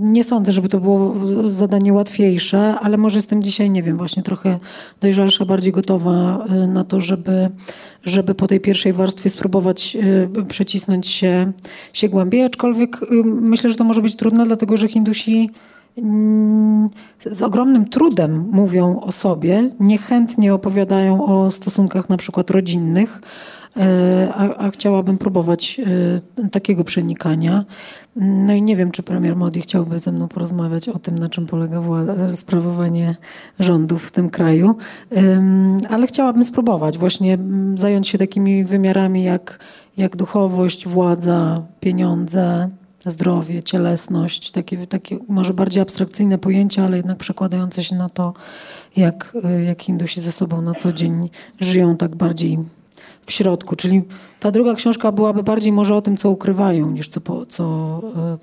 Nie sądzę, żeby to było zadanie łatwiejsze, ale może jestem dzisiaj, nie wiem, właśnie trochę dojrzalsza, bardziej gotowa na to, żeby, żeby po tej pierwszej warstwie spróbować przecisnąć się, się głębiej, aczkolwiek myślę, że to może być trudne, dlatego że Hindusi z ogromnym trudem mówią o sobie, niechętnie opowiadają o stosunkach na przykład rodzinnych, a, a, chciałabym próbować e, takiego przenikania. No i nie wiem, czy premier Modi chciałby ze mną porozmawiać o tym, na czym polega sprawowanie rządów w tym kraju, ale chciałabym spróbować właśnie zająć się takimi wymiarami jak, jak duchowość, władza, pieniądze, zdrowie, cielesność, takie, takie może bardziej abstrakcyjne pojęcia, ale jednak przekładające się na to, jak, jak Hindusi ze sobą na co dzień żyją tak bardziej w środku. Czyli ta druga książka byłaby bardziej może o tym, co ukrywają, niż co, co,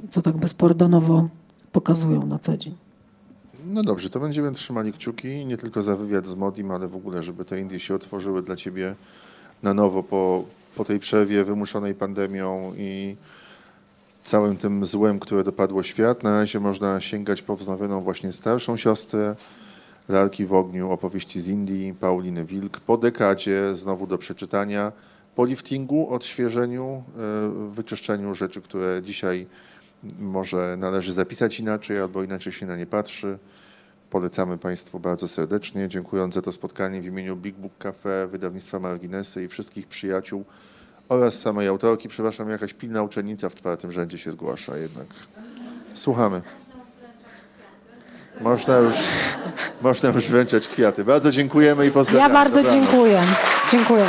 co tak bezpardonowo pokazują na co dzień. No dobrze, to będziemy trzymali kciuki nie tylko za wywiad z Modim, ale w ogóle, żeby te Indie się otworzyły dla Ciebie na nowo po, po tej przerwie wymuszonej pandemią i całym tym złem, które dopadło świat. Na razie można sięgać po wznowioną właśnie starszą siostrę, Lalki w ogniu, opowieści z Indii, Pauliny Wilk, po dekadzie znowu do przeczytania, po liftingu, odświeżeniu, e, wyczyszczeniu rzeczy, które dzisiaj może należy zapisać inaczej albo inaczej się na nie patrzy. Polecamy Państwu bardzo serdecznie. Dziękując za to spotkanie w imieniu Big Book Cafe, wydawnictwa Marginesy i wszystkich przyjaciół oraz samej autorki. Przepraszam, jakaś pilna uczennica w czwartym rzędzie się zgłasza jednak. Słuchamy. Można już, można już wręczać kwiaty. Bardzo dziękujemy i pozdrawiamy. Ja bardzo Dobranoc. dziękuję. Dziękuję.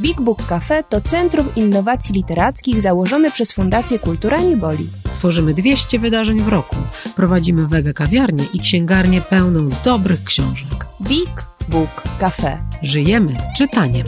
Big Book Cafe to Centrum Innowacji Literackich założone przez Fundację Kultura Niboli. Tworzymy 200 wydarzeń w roku. Prowadzimy wege kawiarnię i księgarnię pełną dobrych książek. Big Book Cafe. Żyjemy czytaniem.